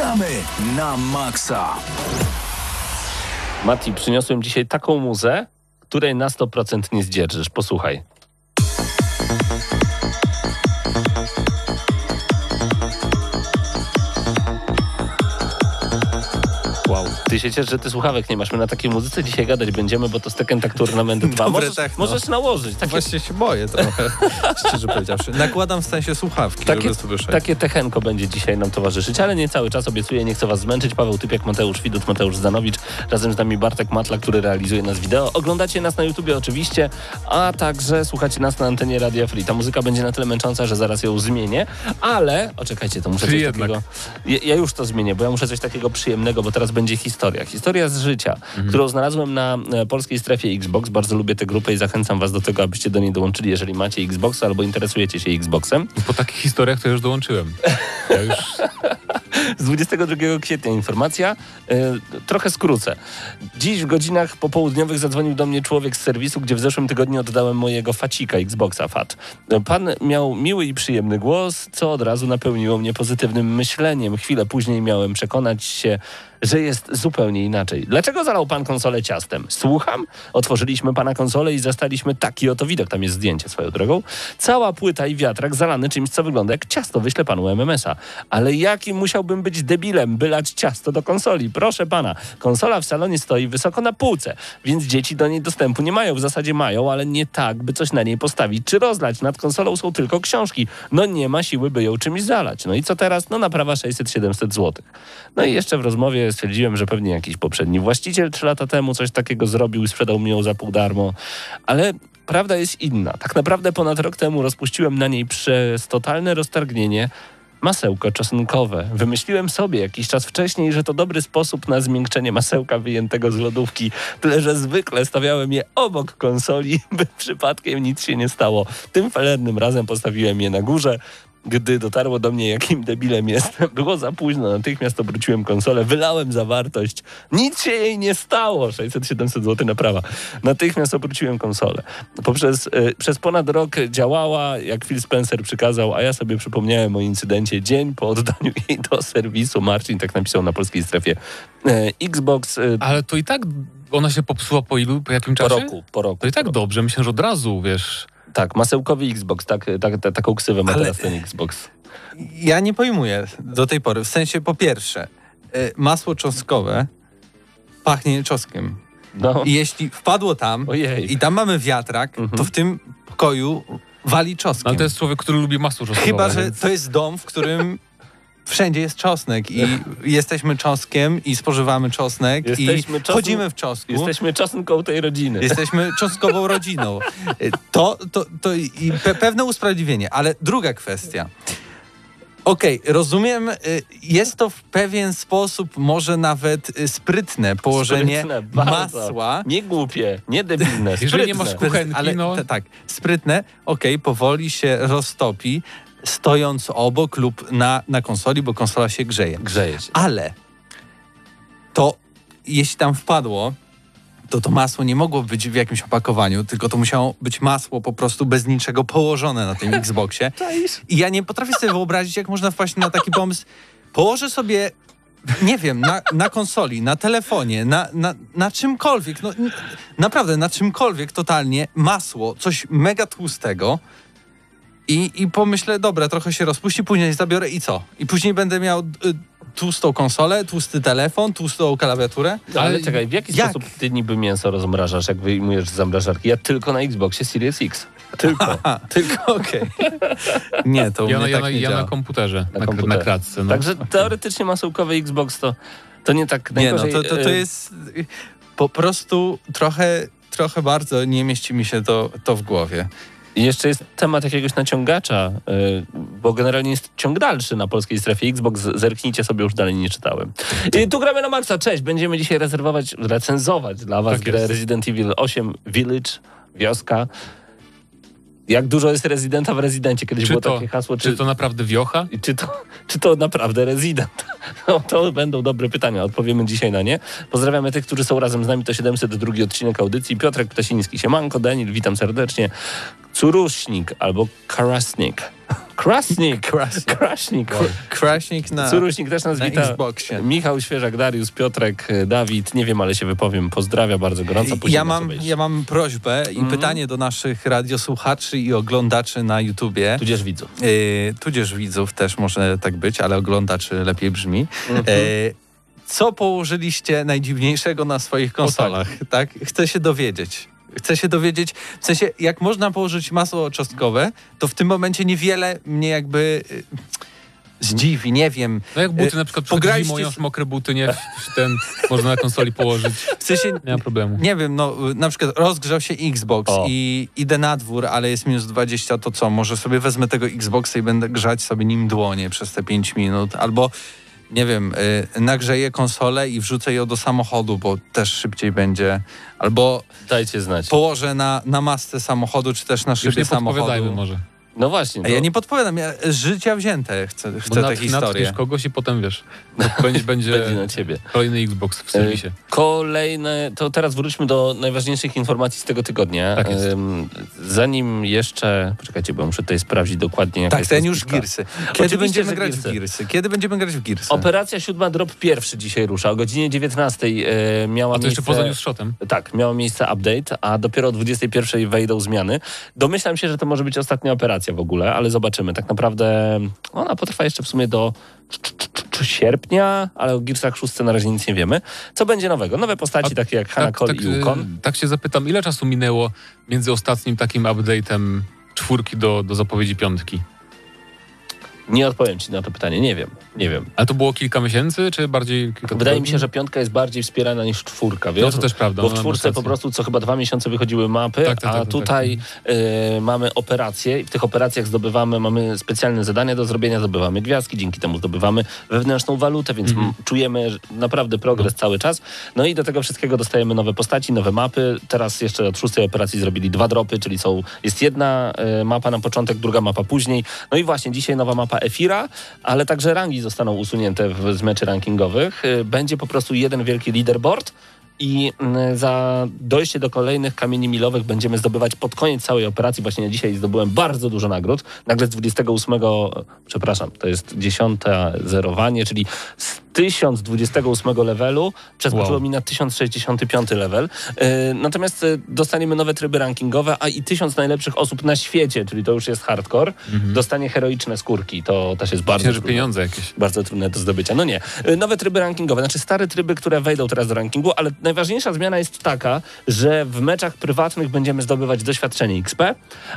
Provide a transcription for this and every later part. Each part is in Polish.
Gramy na maksa. Mati, przyniosłem dzisiaj taką muzę, której na 100% nie zdzierżysz. Posłuchaj. Ty się ciesz, że ty słuchawek nie masz. My na takiej muzyce dzisiaj gadać będziemy, bo to Tekken Tak Tournament 2. Dobre Możesz, techno. możesz nałożyć. Takie, Właśnie się boję trochę, szczerze powiedziawszy. Nakładam w sensie słuchawki, takie, żeby słyszeć. takie techenko będzie dzisiaj nam towarzyszyć, ale nie cały czas obiecuję, nie chcę was zmęczyć. Paweł Typiak, Mateusz Widut, Mateusz Zanowicz, razem z nami Bartek Matla, który realizuje nas wideo. Oglądacie nas na YouTubie oczywiście, a także słuchacie nas na antenie Radia Free. Ta muzyka będzie na tyle męcząca, że zaraz ją zmienię, ale... O, czekajcie, to muszę coś jednak. takiego... Ja, ja już to zmienię, bo ja muszę coś takiego przyjemnego, bo teraz będzie historia. Historia z życia, Mhm. którą znalazłem na e, polskiej strefie Xbox. Bardzo lubię tę grupę i zachęcam was do tego, abyście do niej dołączyli, jeżeli macie Xbox albo interesujecie się Xboxem. Po takich historiach to już dołączyłem. Ja już Z 22 kwietnia informacja. E, trochę skrócę. Dziś w godzinach popołudniowych zadzwonił do mnie człowiek z serwisu, gdzie w zeszłym tygodniu oddałem mojego facika, Xboxa FAT. E, Pan miał miły i przyjemny głos, co od razu napełniło mnie pozytywnym myśleniem. Chwilę później miałem przekonać się, że jest zupełnie inaczej. Dlaczego zalał pan konsolę ciastem? Słucham. Otworzyliśmy pana konsolę i zastaliśmy taki oto widok. Tam jest zdjęcie swoją drogą. Cała płyta i wiatrak zalany czymś, co wygląda jak ciasto. Wyślę panu MMS-a. Ale jakim musiałbym być debilem, by lać ciasto do konsoli? Proszę pana, konsola w salonie stoi wysoko na półce, więc dzieci do niej dostępu nie mają. W zasadzie mają, ale nie tak, by coś na niej postawić czy rozlać. Nad konsolą są tylko książki. No nie ma siły, by ją czymś zalać. No i co teraz? No naprawa 600-700 zł. No i jeszcze w rozmowie stwierdziłem, że pewnie jakiś poprzedni właściciel trzy lata temu coś takiego zrobił i sprzedał mi ją za pół darmo. Ale prawda jest inna. Tak naprawdę ponad rok temu rozpuściłem na niej przez totalne roztargnienie masełko czosnkowe. Wymyśliłem sobie jakiś czas wcześniej, że to dobry sposób na zmiękczenie masełka wyjętego z lodówki, tyle że zwykle stawiałem je obok konsoli, by przypadkiem nic się nie stało. Tym felernym razem postawiłem je na górze. Gdy dotarło do mnie, jakim debilem jestem, było za późno. Natychmiast obróciłem konsolę, wylałem zawartość. Nic się jej nie stało. 600-700 zł naprawa. Natychmiast obróciłem konsolę. Poprzez, y, przez ponad rok działała, jak Phil Spencer przykazał, a ja sobie przypomniałem o incydencie dzień po oddaniu jej do serwisu. Marcin tak napisał na polskiej strefie. E, Xbox y, Ale to i tak ona się popsuła po ilu, po jakim po czasie? roku. Po roku. To i tak dobrze, myślę, że od razu, wiesz... Tak, masełkowy Xbox, tak, tak, tak, taką ksywę ma Ale- teraz ten Xbox. Ja nie pojmuję do tej pory. W sensie, po pierwsze, y, masło czosnkowe pachnie czosnkiem. No, I jeśli wpadło tam ojej. i tam mamy wiatrak, Mhm. to w tym pokoju wali czosnkiem. Ale to jest człowiek, który lubi masło czosnkowe. Chyba, że to jest dom, w którym wszędzie jest czosnek i jesteśmy czosnkiem i spożywamy czosnek Jesteśmy i czosn- chodzimy w czosnku. Jesteśmy czosnką tej rodziny. Jesteśmy cząstkową rodziną. To, to, to i pe pewne usprawiedliwienie, ale druga kwestia. Okej, rozumiem, y, jest to w pewien sposób może nawet y, sprytne położenie Sprytne, masła. Nie głupie, nie debilne. Jeżeli nie masz sprytne. kuchenki, ale no... tak, sprytne, okej, powoli się roztopi, stojąc obok lub na, na konsoli, bo konsola się grzeje. Grzeje się. Ale to jeśli tam wpadło, to to masło nie mogło być w jakimś opakowaniu, tylko to musiało być masło po prostu bez niczego położone na tym Xboxie. I ja nie potrafię sobie wyobrazić, jak można wpaść na taki pomysł. Położę sobie, nie wiem, na, na konsoli, na telefonie, na, na, na czymkolwiek, no naprawdę na czymkolwiek totalnie masło, coś mega tłustego. I, I pomyślę, dobra, trochę się rozpuści, później zabiorę i co? I później będę miał y, tłustą konsolę, tłusty telefon, tłustą klawiaturę. Ale, Ale czekaj, w jaki jak? sposób ty niby mięso rozmrażasz, jak wyjmujesz z zamrażarki? Ja tylko na Xboxie Series X. Tylko. A, tylko okej. Nie, to u Ja, mnie na, ja, tak na, nie ja działa. na komputerze, Na na, komputerze. na kratce. No. Także teoretycznie masełkowy Xbox to, to nie tak Nie, no najgorzej. to, to, to e, jest y, po prostu trochę, trochę bardzo nie mieści mi się to, to w głowie. I jeszcze jest temat jakiegoś naciągacza, y, bo generalnie jest ciąg dalszy na polskiej strefie Xbox. Zerknijcie sobie, już dalej nie czytałem. I tu gramy na maksa. Cześć, będziemy dzisiaj rezerwować, recenzować dla was Tak grę. Resident Evil 8 Village, wioska. Jak dużo jest rezydenta w rezydencie? Kiedyś Czy było to, takie hasło. czy to naprawdę wiocha? Czy to, czy to naprawdę rezydent? No, to będą dobre pytania, odpowiemy dzisiaj na nie. Pozdrawiamy tych, którzy są razem z nami, to 702 odcinek audycji. Piotrek Ptasiński, siemanko, Daniel, witam serdecznie. Curuśnik albo Karasnik, Krasnik. Krasnik. Krasnik. Crashnik na, Curuśnik też nas na wita. Xboxie. Michał Świeżak, Dariusz, Piotrek, e, Dawid. Nie wiem, ale się wypowiem. Pozdrawia bardzo gorąco. później Ja mam, ja mam prośbę i Mhm. pytanie do naszych radiosłuchaczy i oglądaczy na YouTubie. Tudzież widzów. Yy, tudzież widzów też może tak być, ale oglądaczy lepiej brzmi. Mhm. Yy, co położyliście najdziwniejszego na swoich konsolach? tak. Chcę się dowiedzieć. Chcę się dowiedzieć, w sensie, jak można położyć masło czosnkowe, to w tym momencie niewiele mnie jakby yy, zdziwi, nie wiem. No jak buty E, na przykład pograliście zimą, masz mokre buty, nie? Ten można na konsoli położyć. W sensie, Nie ma problemu. nie wiem, no na przykład rozgrzał się Xbox O. i idę na dwór, ale jest minus 20, to co? Może sobie wezmę tego Xboxa i będę grzać sobie nim dłonie przez te 5 minut, albo nie wiem, y, nagrzeję konsolę i wrzucę ją do samochodu, bo też szybciej będzie, albo Dajcie znać. położę na, na masce samochodu, czy też na Już szybie nie podpowiadajmy samochodu. może. No właśnie. A ja to- nie podpowiadam, ja życia wzięte chcę, chcę historie. natkniesz kogoś i potem wiesz, będzie, będzie Będzie na ciebie. kolejny Xbox w serwisie. E, Kolejne, to teraz wróćmy do najważniejszych informacji z tego tygodnia. Tak jest. Zanim jeszcze, poczekajcie, bo muszę tutaj sprawdzić dokładnie jaka Tak, jest ten już. Girsy. Kiedy Oczywiście, będziemy grać w Girsy? Kiedy będziemy grać w Girsy? Operacja siódma drop pierwszy dzisiaj rusza. O godzinie 19 e, miała A to jeszcze miejsce... poza news shotem. Tak, miało miejsce update, a dopiero o 21 wejdą zmiany. Domyślam się, że to może być ostatnia operacja w ogóle, ale zobaczymy. Tak naprawdę ona potrwa jeszcze w sumie do sierpnia, ale o Gearsach 6 na razie nic nie wiemy. Co będzie nowego? Nowe postaci A takie jak Hanna Cole i e, Ukon. tak się zapytam, ile czasu minęło między ostatnim takim update'em czwórki do, do zapowiedzi piątki? Nie odpowiem ci na to pytanie, nie wiem, nie wiem. Ale to było kilka miesięcy, czy bardziej kilka Wydaje tygodni? mi się, że piątka jest bardziej wspierana niż czwórka, wiesz? No to też prawda. Bo no, w masz czwórce rację. po prostu co chyba dwa miesiące wychodziły mapy, Tak, tak, a tak, tak, tutaj y, mamy operacje i w tych operacjach zdobywamy, mamy specjalne zadania do zrobienia, zdobywamy gwiazdki, dzięki temu zdobywamy wewnętrzną walutę, więc Mhm. m- czujemy naprawdę progres cały czas. No i do tego wszystkiego dostajemy nowe postaci, nowe mapy. Teraz jeszcze od szóstej operacji zrobili dwa dropy, czyli są, jest jedna y, mapa na początek, druga mapa później. No i właśnie dzisiaj nowa mapa Efira, ale także rangi zostaną usunięte w, z meczy rankingowych. Y, Będzie po prostu jeden wielki leaderboard, i mm, za dojście do kolejnych kamieni milowych będziemy zdobywać pod koniec całej operacji. Właśnie dzisiaj zdobyłem bardzo dużo nagród. Nagle z 28, przepraszam, to jest 10 zerowanie, czyli 1028 levelu przeskoczyło Wow. mi na 1065 level. Yy, natomiast y, dostaniemy nowe tryby rankingowe, a i 1000 najlepszych osób na świecie, czyli to już jest hardcore, dostanie heroiczne skórki. To też jest bardzo Myślę, pieniądze jakieś. Bardzo trudne do zdobycia. No nie. Y, Nowe tryby rankingowe, znaczy stare tryby, które wejdą teraz do rankingu, ale najważniejsza zmiana jest taka, że w meczach prywatnych będziemy zdobywać doświadczenie XP,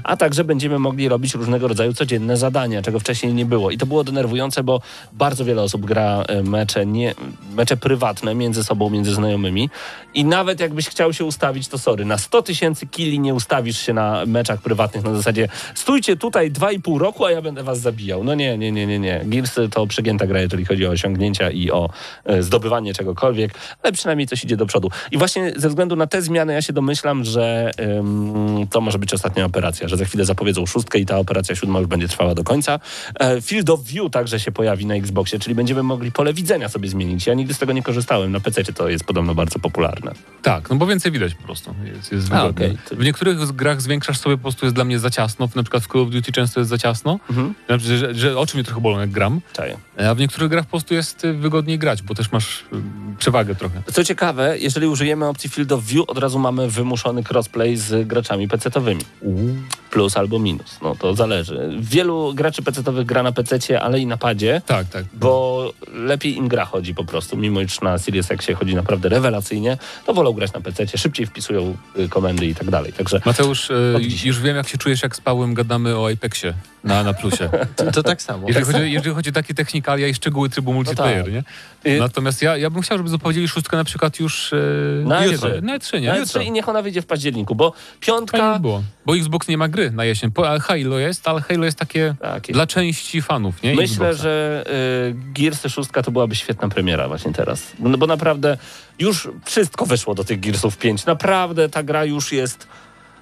a także będziemy mogli robić różnego rodzaju codzienne zadania, czego wcześniej nie było. I to było denerwujące, bo bardzo wiele osób gra y, mecze, nie, mecze prywatne między sobą, między znajomymi i nawet jakbyś chciał się ustawić, to sorry, na 100 tysięcy kili nie ustawisz się na meczach prywatnych na zasadzie stójcie tutaj 2,5 roku, a ja będę was zabijał. No nie, nie, nie, nie, nie. Gears to przegięta gra, jeżeli chodzi o osiągnięcia i o e, zdobywanie czegokolwiek, ale przynajmniej coś idzie do przodu. I właśnie ze względu na te zmiany ja się domyślam, że ym, to może być ostatnia operacja, że za chwilę zapowiedzą szóstkę i ta operacja siódma już będzie trwała do końca. E, Field of View także się pojawi na Xboxie, czyli będziemy mogli pole widzenia sobie zmienić. Ja nigdy z tego nie korzystałem. Na PC to jest podobno bardzo popularne. Tak, no bo więcej widać po prostu. Jest, jest A. To- W niektórych grach zwiększasz sobie po prostu jest dla mnie za ciasno. Na przykład w Call of Duty często jest za ciasno. Mhm. Znaczy, że, że, oczy mnie trochę bolą jak gram. Czaję. A w niektórych grach po prostu jest y, wygodniej grać, bo też masz y, przewagę trochę. Co ciekawe, jeżeli użyjemy opcji Field of View, od razu mamy wymuszony crossplay z graczami PC-towymi. Plus albo minus, no to zależy. Wielu graczy PC-towych gra na PC, ale i na padzie, Tak, tak. bo lepiej im gra chodzi po prostu. Mimo iż na Series X chodzi naprawdę rewelacyjnie, to wolą grać na PC, szybciej wpisują y, komendy i tak dalej. Także Mateusz, y, już wiem jak się czujesz, jak z Pawłem gadamy o Apexie na, na plusie. To, to tak samo. Jeżeli chodzi, jeżeli chodzi o takie technikalia i szczegóły trybu multiplayer, tak. nie? Y- Natomiast ja, ja bym chciał, żeby zapowiedzieli szóstkę na przykład już y, Na jutro. E3. Na E3, nie? na Jutro. E3 i niech ona wyjdzie w październiku, bo Fajnie piątka... by było. Bo Xbox nie ma gry na jesień. Halo jest, ale Halo jest takie Tak, dla części fanów, nie? Myślę, Xboxa. że y, Gearsy 6 to byłaby świetna premiera właśnie teraz. No bo naprawdę już wszystko wyszło do tych Gearsów 5. Naprawdę ta gra już jest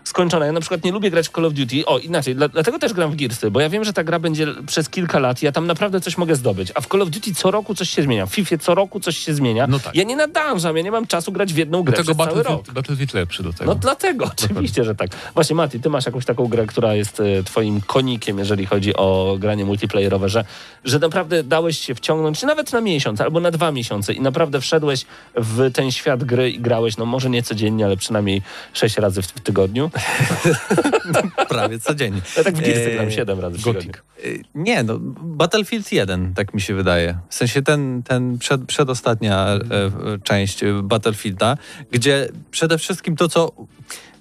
skończona. Ja na przykład nie lubię grać w Call of Duty. O, inaczej, dla, dlatego też gram w Gearsy, bo ja wiem, że ta gra będzie przez kilka lat i ja tam naprawdę coś mogę zdobyć. A w Call of Duty co roku coś się zmienia. W FIFA co roku coś się zmienia. No tak. Ja nie nadążam, ja nie mam czasu grać w jedną grę Dlatego przez cały rok. Battlefield, lepszy do tego. No dlatego, oczywiście, że tak. Właśnie Mati, ty masz jakąś taką grę, która jest e, twoim konikiem, jeżeli chodzi o granie multiplayerowe, że, że naprawdę dałeś się wciągnąć nawet na miesiąc albo na dwa miesiące i naprawdę wszedłeś w ten świat gry i grałeś, no może nie codziennie, ale przynajmniej sześć razy w, w tygodniu. Prawie codziennie. Ja tak w Gearsy gram siedem razy w Gothic. Y, Nie, no Battlefield 1, tak mi się wydaje. W sensie ten, ten przed, przedostatnia e, e, część e, Battlefielda, gdzie przede wszystkim to, co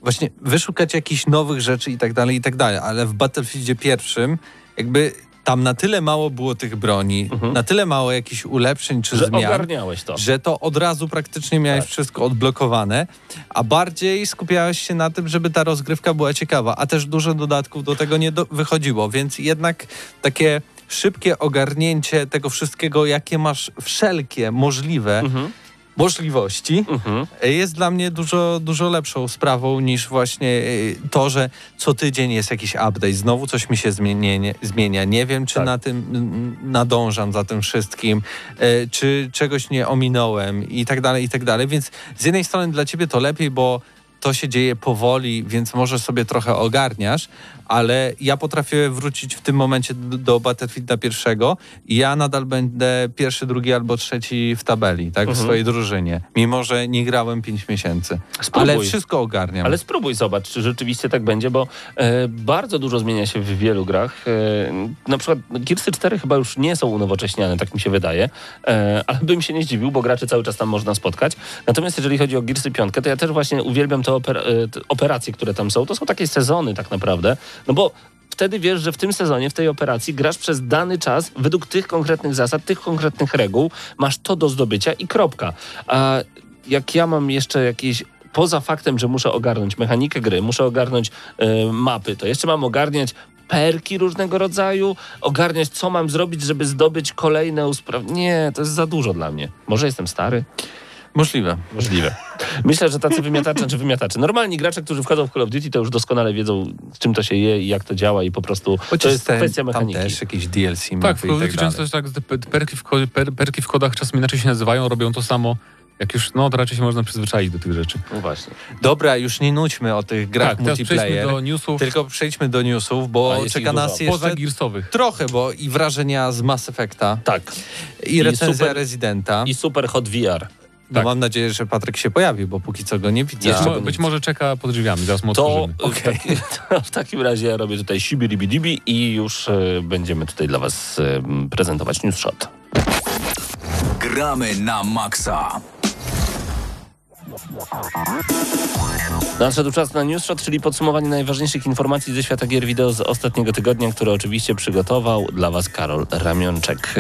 właśnie wyszukać jakichś nowych rzeczy i tak dalej, i tak dalej, ale w Battlefieldzie pierwszym jakby tam na tyle mało było tych broni, na tyle mało jakichś ulepszeń czy Że zmian, ogarniałeś to. że to od razu praktycznie miałeś Tak. wszystko odblokowane, a bardziej skupiałeś się na tym, żeby ta rozgrywka była ciekawa, a też dużo dodatków do tego nie do wychodziło, więc jednak takie szybkie ogarnięcie tego wszystkiego, jakie masz wszelkie możliwe Mhm. Możliwości, Mhm. jest dla mnie dużo, dużo lepszą sprawą niż właśnie y, to, że co tydzień jest jakiś update, znowu coś mi się zmienia, zmienia. nie wiem, czy Tak. na tym nadążam za tym wszystkim, y, czy czegoś nie ominąłem i tak dalej, i tak dalej, więc z jednej strony dla ciebie to lepiej, bo to się dzieje powoli, więc może sobie trochę ogarniasz, ale ja potrafię wrócić w tym momencie do, do Battlefielda pierwszego i ja nadal będę pierwszy, drugi albo trzeci w tabeli, tak, w Mhm. swojej drużynie, mimo że nie grałem 5 miesięcy. Spróbuj. Ale wszystko ogarniam. Ale spróbuj zobacz, czy rzeczywiście tak będzie, bo e, bardzo dużo zmienia się w wielu grach. E, na przykład Gearsy 4 chyba już nie są unowocześniane, tak mi się wydaje, e, ale bym się nie zdziwił, bo graczy cały czas tam można spotkać. Natomiast jeżeli chodzi o Gearsy 5, to ja też właśnie uwielbiam te, oper- e, te operacje, które tam są. To są takie sezony tak naprawdę, no bo wtedy wiesz, że w tym sezonie, w tej operacji grasz przez dany czas według tych konkretnych zasad, tych konkretnych reguł, masz to do zdobycia i kropka. A jak ja mam jeszcze jakieś poza faktem, że muszę ogarnąć mechanikę gry, muszę ogarnąć e, mapy, to jeszcze mam ogarniać perki różnego rodzaju, ogarniać co mam zrobić, żeby zdobyć kolejne usprawnienie. Nie, to jest za dużo dla mnie. Może jestem stary? Możliwe. Możliwe. Myślę, że tacy wymiatacze czy wymiatacze. Normalni gracze, którzy wchodzą w Call of Duty, to już doskonale wiedzą, z czym to się je i jak to działa i po prostu to jest ten- kwestia Tam mechaniki. też jakieś DLC Tak, w Call of tak Duty dalej. często jest tak, perki w, per, perki w kodach czasem inaczej się nazywają, robią to samo. Jak już, no to raczej się można przyzwyczaić do tych rzeczy. No właśnie. Dobra, już nie nudźmy o tych grach tak, teraz przejdźmy multiplayer, do newsów tylko przejdźmy do newsów, bo czeka nas dużo. jeszcze poza Gearsowych. trochę, bo i wrażenia z Mass Effecta, Tak. i, I recenzja super- Residenta. I Super Hot VR. No tak. mam nadzieję, że Patryk się pojawi, bo póki co go nie widzę. Jeszcze Być może czeka pod drzwiami, zaraz mu To taki, to w takim razie ja robię tutaj sibiribidibi i już e, będziemy tutaj dla was e, prezentować News Shot. Gramy na maksa. Nadszedł czas na News Shot, czyli podsumowanie najważniejszych informacji ze świata gier wideo z ostatniego tygodnia, które oczywiście przygotował dla Was Karol Ramionczek.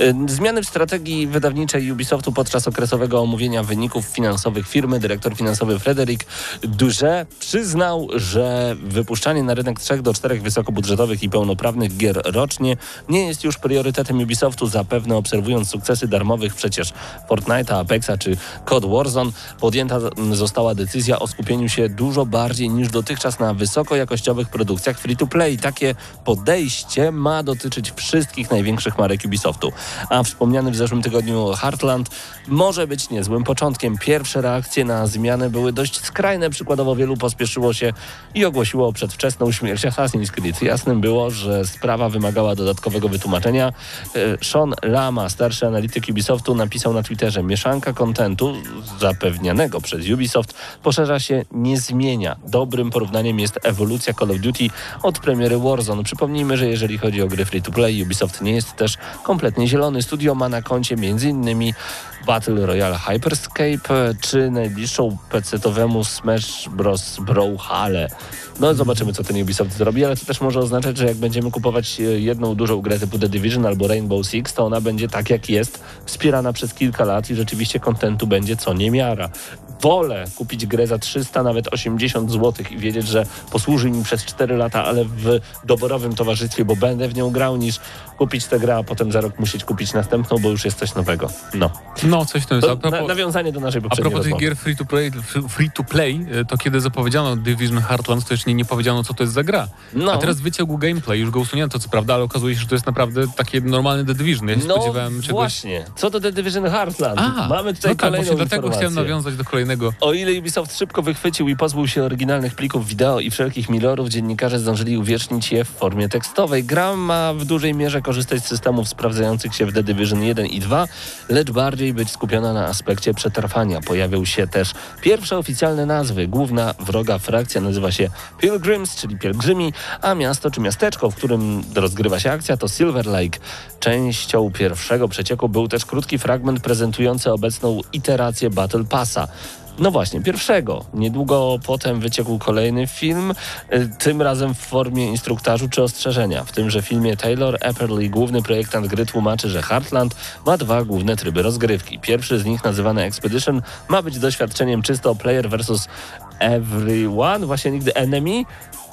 Y, Zmiany w strategii wydawniczej Ubisoftu podczas okresowego omówienia wyników finansowych firmy dyrektor finansowy Frederic Duże przyznał, że wypuszczanie na rynek trzech do czterech wysokobudżetowych i pełnoprawnych gier rocznie nie jest już priorytetem Ubisoftu, zapewne obserwując sukcesy darmowych przecież Fortnite'a, Apexa czy Cod Warzone, podjęta została decyzja o skupieniu się dużo bardziej niż dotychczas na wysokojakościowych produkcjach free-to-play. Takie podejście ma dotyczyć wszystkich największych marek Ubisoftu. A wspomniany w zeszłym tygodniu Heartland może być niezłym początkiem. Pierwsze reakcje na zmianę były dość skrajne. Przykładowo wielu pospieszyło się i ogłosiło przedwczesną śmierć Assassin's Creed. Jasnym było, że sprawa wymagała dodatkowego wytłumaczenia. E, Sean Lama, starszy analityk Ubisoftu, napisał na Twitterze: Mieszanka kontentu zapewnianego przez Ubisoft poszerza się, nie zmienia. Dobrym porównaniem jest ewolucja Call of Duty od premiery Warzone. Przypomnijmy, że jeżeli chodzi o gry free to play, Ubisoft nie jest też kompletnie zielony. Studio ma na koncie m.in. Battle Royale Hyperscape czy najbliższą PC-owemu Smash Bros. Brawlhalla. No zobaczymy, co ten Ubisoft zrobi, ale to też może oznaczać, że jak będziemy kupować e, jedną dużą grę typu The Division albo Rainbow Six, to ona będzie tak jak jest, wspierana przez kilka lat i rzeczywiście kontentu będzie co niemiara. Wolę kupić grę za 300, nawet 80 zł i wiedzieć, że posłuży mi przez 4 lata, ale w doborowym towarzystwie, bo będę w nią grał, niż kupić tę grę, a potem za rok musieć kupić następną, bo już jest coś nowego. No. No, coś to jest. To A propos, na, nawiązanie do naszej a poprzedniej propos tych gier free to, play, free to play, e, to kiedy zapowiedziano Division Heartlands, to jeszcze nie, nie powiedziano, co to jest za gra. No. A teraz wyciągł gameplay, już go usunięto, co prawda, ale okazuje się, że to jest naprawdę takie normalne The Division. Ja się No spodziewałem czegoś... właśnie. Co do The Division Heartland? A, Mamy tutaj no tak, kolejną dlatego informację. chciałem nawiązać do kolejnego. O ile Ubisoft szybko wychwycił i pozbył się oryginalnych plików wideo i wszelkich milorów, dziennikarze zdążyli uwiecznić je w formie tekstowej. Gra ma w dużej mierze korzystać z systemów sprawdzających się w The Division 1 i 2, lecz bardziej być skupiona na aspekcie przetrwania. Pojawią się też pierwsze oficjalne nazwy. Główna wroga frakcja nazywa się Pilgrims, czyli pielgrzymi, a miasto czy miasteczko, w którym rozgrywa się akcja to Silver Lake. Częścią pierwszego przecieku był też krótki fragment prezentujący obecną iterację Battle Passa. No właśnie, pierwszego. Niedługo potem wyciekł kolejny film, y, tym razem w formie instruktażu czy ostrzeżenia. W tymże filmie Taylor Epperly, główny projektant gry, tłumaczy, że Heartland ma dwa główne tryby rozgrywki. Pierwszy z nich, nazywany Expedition, ma być doświadczeniem czysto player versus everyone, właśnie nigdy enemy.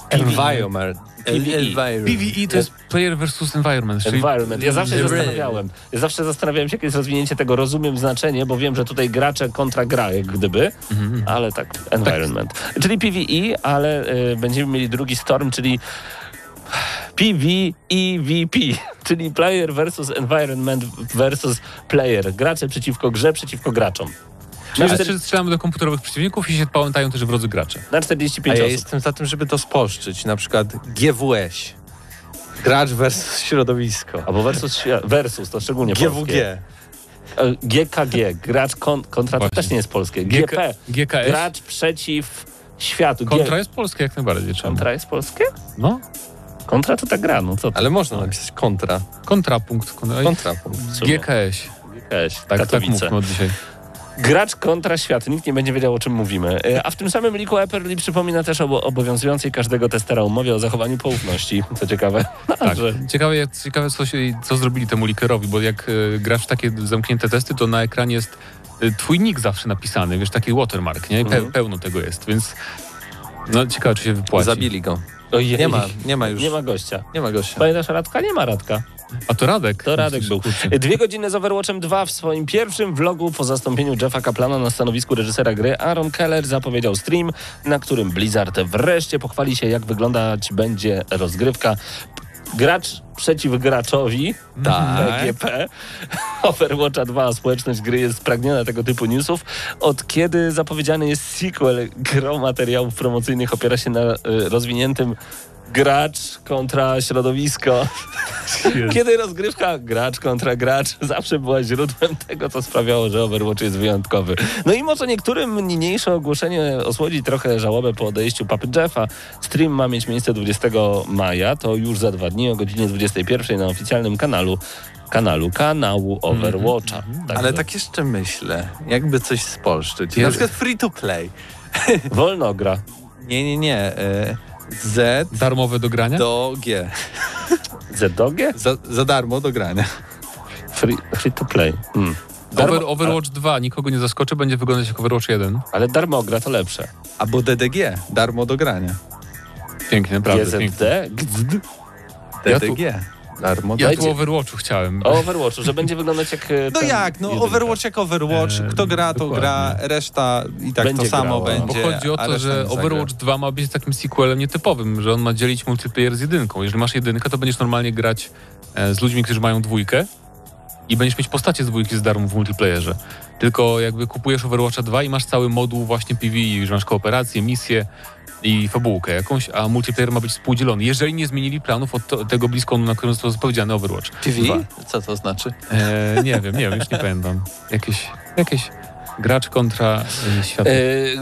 Environment. PvE. PvE to jest player versus environment, czyli Environment. Ja zawsze zastanawiałem. Ja zawsze zastanawiałem się, jakie jest rozwinięcie tego. Rozumiem znaczenie, bo wiem, że tutaj gracze kontra gra, jak gdyby, ale tak, environment. Czyli PvE, ale y, będziemy mieli drugi storm, czyli PvEVP, czyli player versus environment versus player. Gracze przeciwko grze, przeciwko graczom. Czyli Na, że czter- strzelamy do komputerowych przeciwników i się pamiętają też wrodzy gracze. na A 45 ja osób. jestem za tym, żeby to spolszczyć. Na przykład GWS. Gracz versus środowisko. Albo versus, świat- versus, to szczególnie polskie. GWG. E, GKG, gracz kon, kontra, to Właśnie. też nie jest polskie. GP, GKS. gracz przeciw światu. G- Kontra jest polskie jak najbardziej. Czemu? Kontra jest polskie? No, Kontra to ta gra, no co to? Ale można napisać kontra. kontrapunkt. Kontra, Kontrapunkt. GKS. Jakaś, Tak, tak Katowice. mówmy od dzisiaj. Gracz kontra świat. Nikt nie będzie wiedział, o czym mówimy. E, A w tym samym liku Epperly przypomina też o obowiązującej każdego testera umowie o zachowaniu poufności. Co ciekawe. Tak. że Ciekawe, ciekawe co, się, co zrobili temu likerowi, bo jak e, grasz takie zamknięte testy, to na ekranie jest e, twój nick zawsze napisany, wiesz, taki watermark, nie? Pe, Mhm. pełno tego jest, więc no ciekawe, czy się wypłaci. Zabili go. Ojej. Nie ma, nie ma już. Nie ma gościa. Nie ma gościa. Pamiętasz Radka? Nie ma Radka. A to Radek. To Radek był. Dwie godziny z Overwatchem 2 w swoim pierwszym vlogu po zastąpieniu Jeffa Kaplana na stanowisku reżysera gry Aaron Keller zapowiedział stream, na którym Blizzard wreszcie pochwali się, jak wyglądać będzie rozgrywka. Gracz przeciw graczowi, Tak. PGP, Overwatcha 2, a społeczność gry jest spragniona tego typu newsów. Od kiedy zapowiedziany jest sequel, gro materiałów promocyjnych opiera się na y, rozwiniętym gracz kontra środowisko. Kiedy rozgrywka gracz kontra gracz zawsze była źródłem tego, co sprawiało, że Overwatch jest wyjątkowy. No i może niektórym niniejsze ogłoszenie osłodzi trochę żałobę po odejściu Papy Jeffa. Stream ma mieć miejsce 20 maja, to już za dwa dni o godzinie 21 na oficjalnym kanalu kanalu, kanału Overwatcha. Także Ale tak jeszcze myślę, jakby coś spolszczyć. Ja- Na przykład free to play. wolno gra. Nie, nie, nie. E, Z Darmowe do grania? do G. Zedogie? Za, za darmo do grania. Free, free to play. Hmm. Darmo, Over, Overwatch 2 nikogo nie zaskoczy, będzie wyglądać jak Overwatch 1. Ale darmogra to lepsze. Albo DDG. Darmo do grania. Pięknie, naprawdę. Pięknie. GZD? Gzd. Ja tu- Do Ja tu o Overwatchu chciałem. O Overwatchu, że będzie wyglądać jak... e, No jak, no jedynka. Overwatch jak Overwatch. Eee, Kto gra, to dokładnie. gra, reszta i tak Będzie to samo grała. Bo będzie. chodzi o to, że. Overwatch 2 ma być takim sequelem nietypowym, że on ma dzielić multiplayer z jedynką. Jeżeli masz jedynkę, to będziesz normalnie grać e, z ludźmi, którzy mają dwójkę i będziesz mieć postacie z dwójki z darmo w multiplayerze. Tylko jakby kupujesz Overwatcha 2 i masz cały moduł właśnie PvE, że masz kooperację, misję i fabułkę jakąś, a multiplayer ma być współdzielony. Jeżeli nie zmienili planów od to, tego BlizzConu, na którym został zapowiedziany Overwatch. TV? Dwa. Co to znaczy? E, nie wiem, nie wiem, już nie pamiętam. Jakieś, jakieś gracz kontra e, świat. E,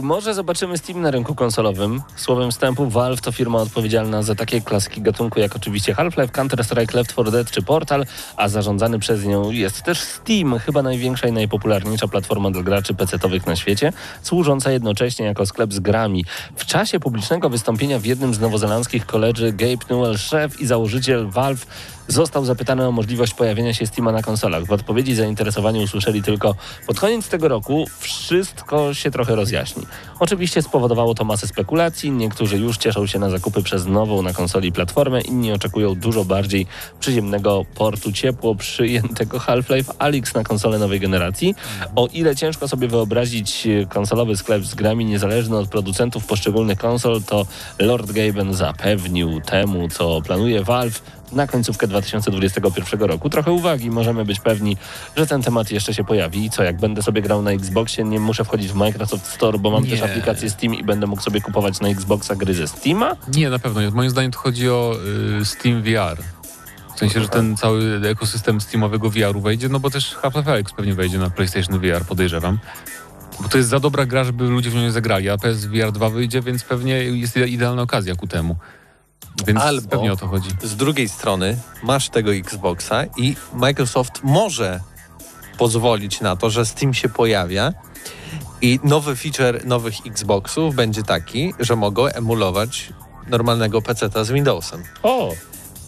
może zobaczymy Steam na rynku konsolowym. Słowem wstępu, Valve to firma odpowiedzialna za takie klasyki gatunku jak oczywiście Half-Life, Counter-Strike, Left 4 Dead czy Portal, a zarządzany przez nią jest też Steam, chyba największa i najpopularniejsza platforma dla graczy PC-towych na świecie, służąca jednocześnie jako sklep z grami. W czasie publicznego wystąpienia w jednym z nowozelandzkich koledży Gabe Newell, szef i założyciel Valve, został zapytany o możliwość pojawienia się Steama na konsolach. W odpowiedzi zainteresowani usłyszeli tylko pod koniec tego roku wszystko się trochę rozjaśni. Oczywiście spowodowało to masę spekulacji. Niektórzy już cieszą się na zakupy przez nową na konsoli platformę, inni oczekują dużo bardziej przyziemnego portu ciepło przyjętego Half-Life Alyx na konsolę nowej generacji. O ile ciężko sobie wyobrazić konsolowy sklep z grami niezależny od producentów poszczególnych konsol, to Lord Gaben zapewnił temu, co planuje Valve na końcówkę 2021 roku. Trochę uwagi, możemy być pewni, że ten temat jeszcze się pojawi. I co, jak będę sobie grał na Xboxie, nie muszę wchodzić w Microsoft Store, bo mam Nie. też aplikację Steam i będę mógł sobie kupować na Xboxa gry ze Steama? Nie, na pewno nie. Moim zdaniem to chodzi o y, Steam VR. W sensie, że ten cały ekosystem Steamowego VR-u wejdzie, no bo też Half-Life Alyx pewnie wejdzie na PlayStation VR, podejrzewam. Bo to jest za dobra gra, żeby ludzie w nią nie zagrali, a PSVR 2 wyjdzie, więc pewnie jest ide- idealna okazja ku temu. Więc Albo- pewnie o to chodzi. Z drugiej strony masz tego Xboxa i Microsoft może pozwolić na to, że Steam się pojawia i nowy feature nowych Xboxów będzie taki, że mogą emulować normalnego PC-ta z Windowsem. O!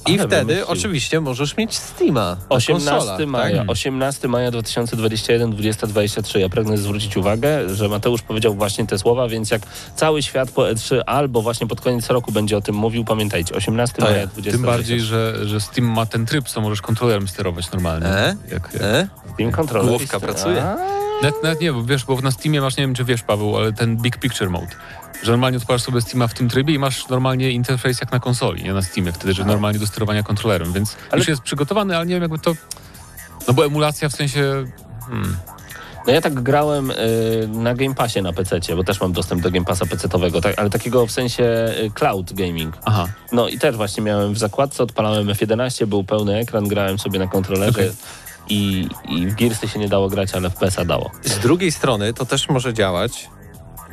I ale wtedy wymyślił. oczywiście możesz mieć Steama na 18 konsolach, maja, tak? 18 maja 2021, 2023. Ja pragnę zwrócić uwagę, że Mateusz powiedział właśnie te słowa, więc jak cały świat po E3 albo właśnie pod koniec roku będzie o tym mówił, pamiętajcie, 18 To maja ja. 2023. Tym bardziej, że, że Steam ma ten tryb, co możesz kontrolerem sterować normalnie. E? Jak, jak... E? Steam Controller. Główka i- pracuje. A, Nawet, nawet nie, bo wiesz, bo na Steamie masz, nie wiem czy wiesz Paweł, ale ten Big Picture Mode. Że normalnie odpalasz sobie Steama w tym trybie i masz normalnie interfejs jak na konsoli, nie na Steamie, wtedy, że normalnie do sterowania kontrolerem, więc Ale- już jest przygotowany, ale nie wiem jakby to... No bo emulacja w sensie... Hmm, No ja tak grałem y, na Game Passie na PC, bo też mam dostęp do Game Passa PC-owego, tak, ale takiego w sensie y, cloud gaming. aha. No i też właśnie miałem w zakładce, odpalałem F11, był pełny ekran, grałem sobie na kontrolerze Okej. I, i w Gearsy się nie dało grać, ale w PESa dało. Z drugiej strony to też może działać,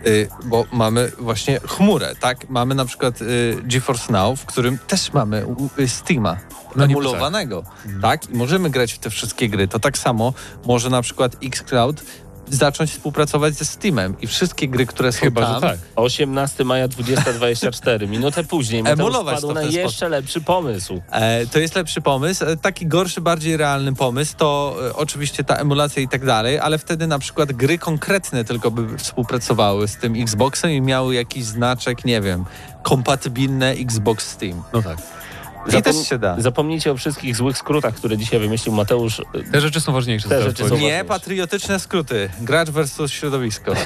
y, bo mamy właśnie chmurę, tak? Mamy na przykład y, GeForce Now, w którym też mamy y, Steama No emulowanego, tak? I możemy grać w te wszystkie gry. To tak samo może na przykład xCloud zacząć współpracować ze Steamem i wszystkie gry, które są Chyba, tam, że tak. 18 maja 2024, minutę później Mateusz Emulować to na jeszcze lepszy pomysł. E, to jest lepszy pomysł. E, Taki gorszy, bardziej realny pomysł to e, oczywiście ta emulacja i tak dalej, ale wtedy na przykład gry konkretne tylko by współpracowały z tym Xboxem i miały jakiś znaczek, nie wiem, kompatybilne Xbox Steam. No tak. I też się da. Zapomnijcie o wszystkich złych skrótach, które dzisiaj wymyślił Mateusz. Te rzeczy są ważniejsze. Te rzeczy są. Nie patriotyczne skróty. Gracz versus środowisko.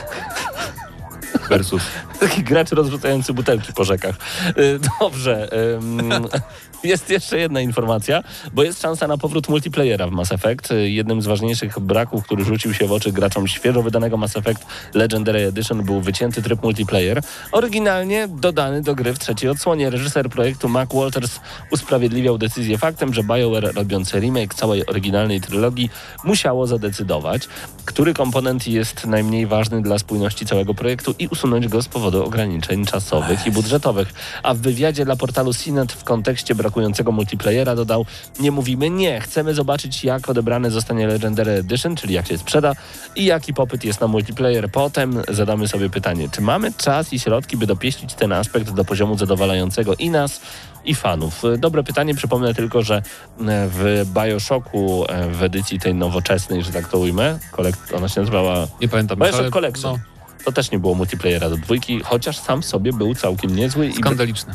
Versus. Taki gracz rozrzucający butelki po rzekach. Y, Dobrze. Jest jeszcze jedna informacja, bo jest szansa na powrót multiplayera w Mass Effect. Jednym z ważniejszych braków, który rzucił się w oczy graczom świeżo wydanego Mass Effect Legendary Edition był wycięty tryb multiplayer. Oryginalnie dodany do gry w trzeciej odsłonie. Reżyser projektu Mac Walters usprawiedliwiał decyzję faktem, że BioWare robiące remake całej oryginalnej trylogii musiało zadecydować, który komponent jest najmniej ważny dla spójności całego projektu i usunąć go z powodu ograniczeń czasowych i budżetowych. A w wywiadzie dla portalu CNET w kontekście brakującego multiplayera dodał nie mówimy nie, chcemy zobaczyć jak odebrany zostanie Legendary Edition, czyli jak się sprzeda i jaki popyt jest na multiplayer. Potem zadamy sobie pytanie, czy mamy czas i środki, by dopieścić ten aspekt do poziomu zadowalającego i nas, i fanów? Dobre pytanie, przypomnę tylko, że e, w Bioshocku e, w edycji tej nowoczesnej, że tak to ujmę, kolek- ona się nazywała Nie pamiętam. Bioshock ale- Collection. No, to też nie było multiplayera do dwójki, chociaż sam sobie był całkiem niezły i skandaliczne.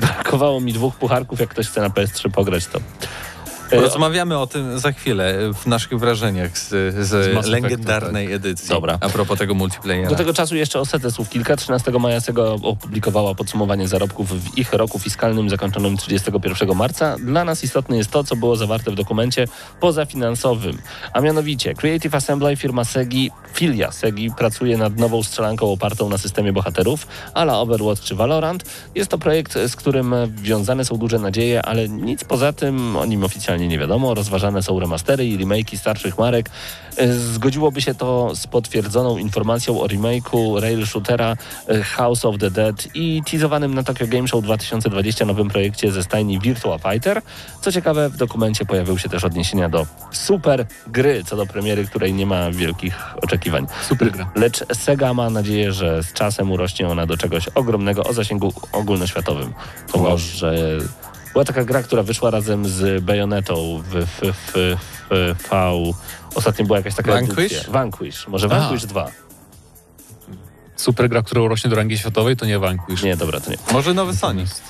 Brakowało mi dwóch pucharków, jak ktoś chce na PS3 pograć, to... E, Rozmawiamy o tym za chwilę w naszych wrażeniach z, z, Z legendarnej edycji. Dobra. A propos tego multiplayera. Do tego czasu jeszcze o setę słów kilka. 13 maja Sega opublikowała podsumowanie zarobków w ich roku fiskalnym zakończonym 31 marca. Dla nas istotne jest to, co było zawarte w dokumencie pozafinansowym. A mianowicie Creative Assembly, firma Segi, filia Segi, pracuje nad nową strzelanką opartą na systemie bohaterów, ala Overwatch czy Valorant. Jest to projekt, z którym wiązane są duże nadzieje, ale nic poza tym o nim oficjalnie nie wiadomo. Rozważane są remastery i remake'i starszych marek. E, Zgodziłoby się to z potwierdzoną informacją o remake'u rail shootera e, House of the Dead i teasowanym na Tokyo Game Show 2020 nowym projekcie ze stajni Virtua Fighter. Co ciekawe, w dokumencie pojawiły się też odniesienia do super gry, co do premiery, której nie ma wielkich oczekiwań. Super gra. Lecz Sega ma nadzieję, że z czasem urośnie ona do czegoś ogromnego o zasięgu ogólnoświatowym. To Wow. może Była taka gra, która wyszła razem z Bayonetą w, w, w, w V. Ostatnio była jakaś taka Vanquish? edycja. Vanquish. Może A. Vanquish 2. Super gra, która rośnie do rangi światowej, to nie Vanquish. Nie, dobra, to nie. Może nowy Sonic.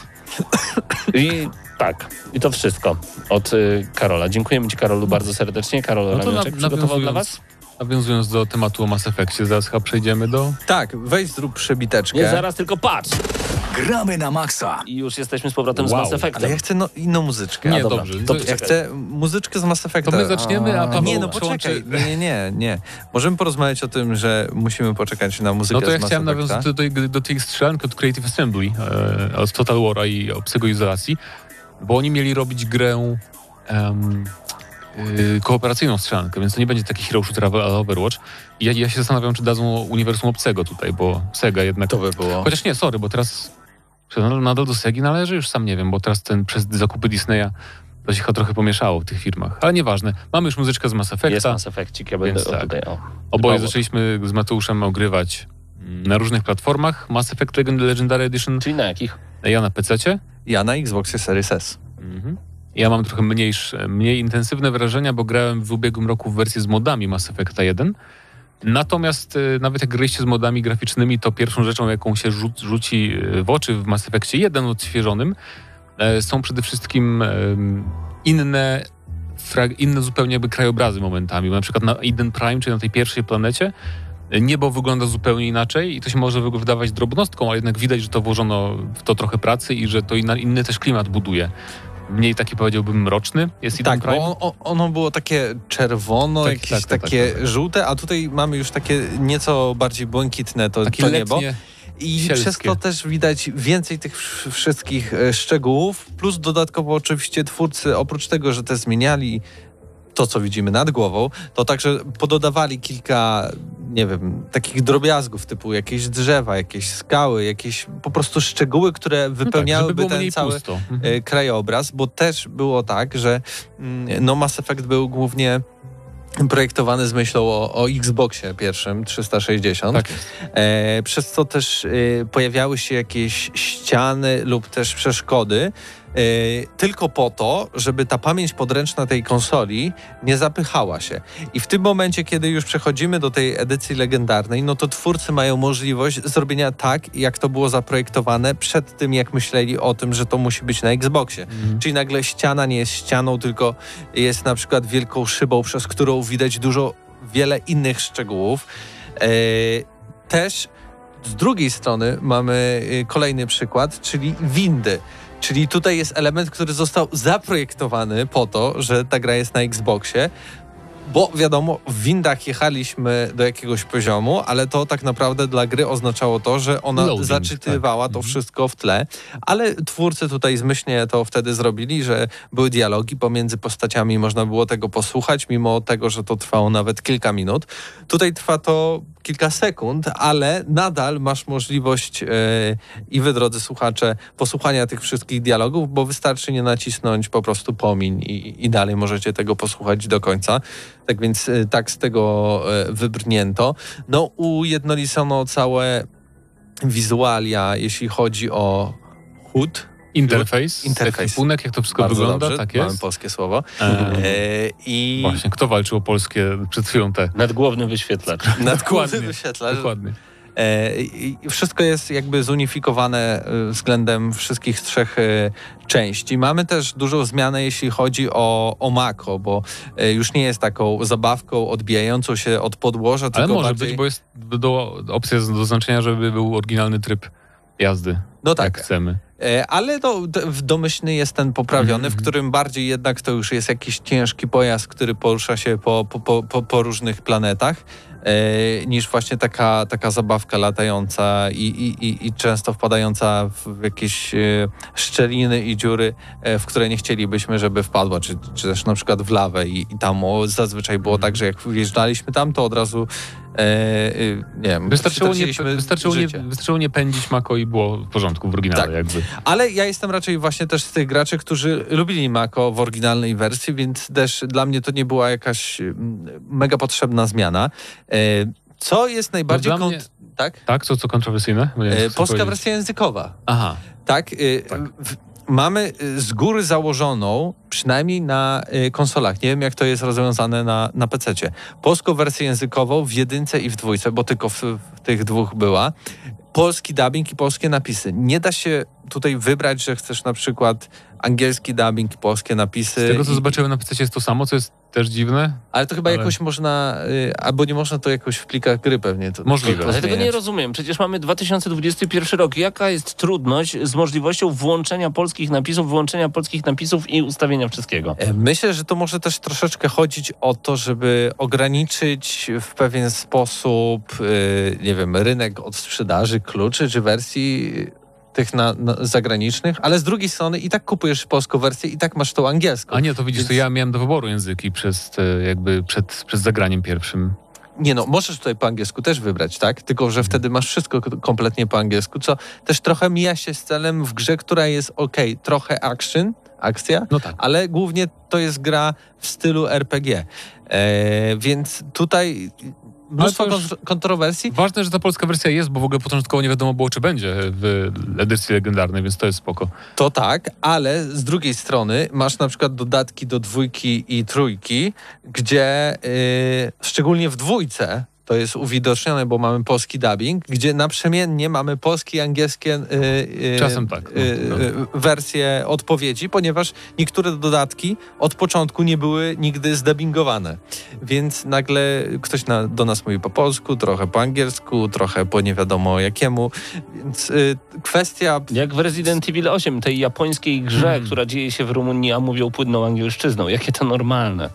I tak, i to wszystko od y, Karola. Dziękujemy Ci, Karolu, bardzo serdecznie. Karol No to Ramiaczek na- przygotował dla Was? Nawiązując do tematu o Mass Effectie, zaraz chyba przejdziemy do... Tak, weź zrób przebiteczkę. Nie, zaraz, tylko patrz! Gramy na maksa. I już jesteśmy z powrotem z Wow. Mass Effectem. Ale ja chcę no, inną muzyczkę. Nie, A, dobra. dobrze. To Ja czekaj. chcę muzyczkę z Mass Effecta. To my zaczniemy, a Paweł Nie, no poczekaj. Nie, nie, nie. Możemy porozmawiać o tym, że musimy poczekać na muzykę No to ja z Mass chciałem nawiązać do, do, do tej strzelanki od Creative Assembly, e, od Total War'a i o psygoizolacji, bo oni mieli robić grę em, y, kooperacyjną strzelankę, więc to nie będzie taki hero shooter ale Overwatch. I ja, ja się zastanawiam, czy dadzą uniwersum obcego tutaj, bo Sega jednak... To by było. Chociaż nie, sorry, bo teraz czy nadal, nadal do Segi należy? Już sam nie wiem, bo teraz ten przez zakupy Disneya to się chyba trochę pomieszało w tych firmach. Ale nieważne. Mamy już muzyczkę z Mass Jest Effecta. Mass Effectik, ja będę tak. tutaj, o. Oboje zaczęliśmy z Mateuszem ogrywać mm, na różnych platformach. Mass Effect Legend- Legendary Edition Czyli na jakich? ja na PC-cie. Ja na Xboxie Series S. Mhm. Ja mam trochę mniejsze, mniej intensywne wrażenia, bo grałem w ubiegłym roku w wersję z modami Mass Effecta 1. Natomiast y, nawet jak gryście z modami graficznymi, to pierwszą rzeczą, jaką się rzu rzuci y, w oczy w Mass Effectie 1 odświeżonym, e, są przede wszystkim inne, inne zupełnie jakby krajobrazy momentami. Na przykład na Eden Prime, czyli na tej pierwszej planecie, niebo wygląda zupełnie inaczej i to się może wy- wydawać drobnostką, ale jednak widać, że to włożono w to trochę pracy i że to inny też klimat buduje. Mniej taki powiedziałbym mroczny jest Eden Tak, Prime. bo on, ono było takie czerwono, Tak, jakieś tak, tak, takie tak, tak. żółte, a tutaj mamy już takie nieco bardziej błękitne to, Takie to niebo. I sielskie. przez to też widać więcej tych wsz- wszystkich e, szczegółów, plus dodatkowo oczywiście twórcy, oprócz tego, że te zmieniali to, co widzimy nad głową, to także pododawali kilka, nie wiem, takich drobiazgów, typu jakieś drzewa, jakieś skały, jakieś po prostu szczegóły, które no tak, wypełniałyby ten cały pusto. Mhm. e, krajobraz, bo też było tak, że mm, no Mass Effect był głównie projektowany z myślą o, o Xboxie pierwszym 360. Tak. E, przez co też e, pojawiały się jakieś ściany lub też przeszkody, tylko po to, żeby ta pamięć podręczna tej konsoli nie zapychała się. I w tym momencie, kiedy już przechodzimy do tej edycji legendarnej, no to twórcy mają możliwość zrobienia tak, jak to było zaprojektowane przed tym, jak myśleli o tym, że to musi być na Xboxie. Mhm. Czyli nagle ściana nie jest ścianą, tylko jest na przykład wielką szybą, przez którą widać dużo, wiele innych szczegółów. E, też z drugiej strony mamy y, kolejny przykład, czyli windy. Czyli tutaj jest element, który został zaprojektowany po to, że ta gra jest na Xboxie. Bo wiadomo, w windach jechaliśmy do jakiegoś poziomu, ale to tak naprawdę dla gry oznaczało to, że ona Loading, zaczytywała tak. to Mhm. wszystko w tle. Ale twórcy tutaj zmyślnie to wtedy zrobili, że były dialogi pomiędzy postaciami, można było tego posłuchać, mimo tego, że to trwało nawet kilka minut. Tutaj trwa to kilka sekund, ale nadal masz możliwość e, i wy, drodzy słuchacze, posłuchania tych wszystkich dialogów, bo wystarczy nie nacisnąć po prostu pomiń i, i dalej możecie tego posłuchać do końca. Tak więc e, tak z tego e, wybrnięto. No ujednolicono całe wizualia, jeśli chodzi o HUD. Interfejs, Interfejs. ekwipunek, jak to wszystko Bardzo wygląda, dobrze, tak mamy jest. polskie słowo. E, I Właśnie, kto walczył o polskie przed chwilą te? Nadgłowny wyświetlacz. Dokładnie, wyświetlacz. Dokładnie. E, wszystko jest jakby zunifikowane e, względem wszystkich trzech e, części. Mamy też dużą zmianę, jeśli chodzi o, o Mako, bo już nie jest taką zabawką odbijającą się od podłoża, Ale może bardziej... być, bo jest do, opcja do zaznaczenia, żeby był oryginalny tryb jazdy, No tak, chcemy. Ale to, w domyślny jest ten poprawiony, w Mhm. którym bardziej jednak to już jest jakiś ciężki pojazd, który porusza się po, po, po, po, różnych planetach, niż właśnie taka, taka zabawka latająca i, i, i, i często wpadająca w jakieś e, szczeliny i dziury, e, w które nie chcielibyśmy, żeby wpadła, czy, czy też na przykład w lawę. I, i tam o, zazwyczaj było tak, że jak wjeżdżaliśmy tam, to od razu e, e, nie wiem, Wystarczyło, nie, wystarczyło, nie, wystarczyło nie pędzić Mako i było w porządku w oryginale Tak. jakby. Ale ja jestem raczej właśnie też z tych graczy, którzy lubili Mako w oryginalnej wersji, więc też dla mnie to nie była jakaś mm, mega potrzebna zmiana. E, Co jest najbardziej... No mnie- Tak? Tak? Co, co kontrowersyjne? E, Polska powiedzieć. wersja językowa. Aha. Tak? e, Tak. w- mamy y, z góry założoną, przynajmniej na y, konsolach, nie wiem jak to jest rozwiązane na, na PC-cie, polską wersję językową w jedynce i w dwójce, bo tylko w, w tych dwóch była, polski dubbing i polskie napisy. Nie da się tutaj wybrać, że chcesz na przykład angielski dubbing i polskie napisy. Z tego, co i- zobaczyłem na PC jest to samo, co jest też dziwne. Ale to chyba ale- jakoś można, y, albo nie można to jakoś w plikach gry pewnie. To, Możliwe. To, Ale to tego nie rozumiem. Przecież mamy 2021 rok. Jaka jest trudność z możliwością włączenia polskich napisów, wyłączenia polskich napisów i ustawienia wszystkiego? E, Myślę, że to może też troszeczkę chodzić o to, żeby ograniczyć w pewien sposób, y, nie wiem, rynek od sprzedaży kluczy czy wersji tych na, na zagranicznych, ale z drugiej strony i tak kupujesz polską wersję i tak masz tą angielską. A nie, to widzisz, Więc- to ja miałem do wyboru języki przez te, jakby przed, przed zagraniem pierwszym. Nie no, możesz tutaj po angielsku też wybrać, tak? Tylko, że wtedy masz wszystko kompletnie po angielsku, co też trochę mija się z celem w grze, która jest ok, trochę action, akcja, No tak. ale głównie to jest gra w stylu RPG. E, więc tutaj mnóstwo kontrowersji. Ważne, że ta polska wersja jest, bo w ogóle początkowo nie wiadomo było, czy będzie w edycji legendarnej, więc to jest spoko. To tak, ale z drugiej strony masz na przykład dodatki do dwójki i trójki, gdzie y, szczególnie w dwójce to jest uwidocznione, bo mamy polski dubbing, gdzie naprzemiennie mamy polskie i angielskie y, y, Czasem tak, no, y, y, wersje odpowiedzi, ponieważ niektóre dodatki od początku nie były nigdy zdubbingowane. Więc nagle ktoś na, do nas mówi po polsku, trochę po angielsku, trochę po nie wiadomo jakiemu. Więc y, kwestia Jak w Resident Evil 8, tej japońskiej grze, Hmm. która dzieje się w Rumunii, a mówią płynną angielszczyzną. Jakie to normalne.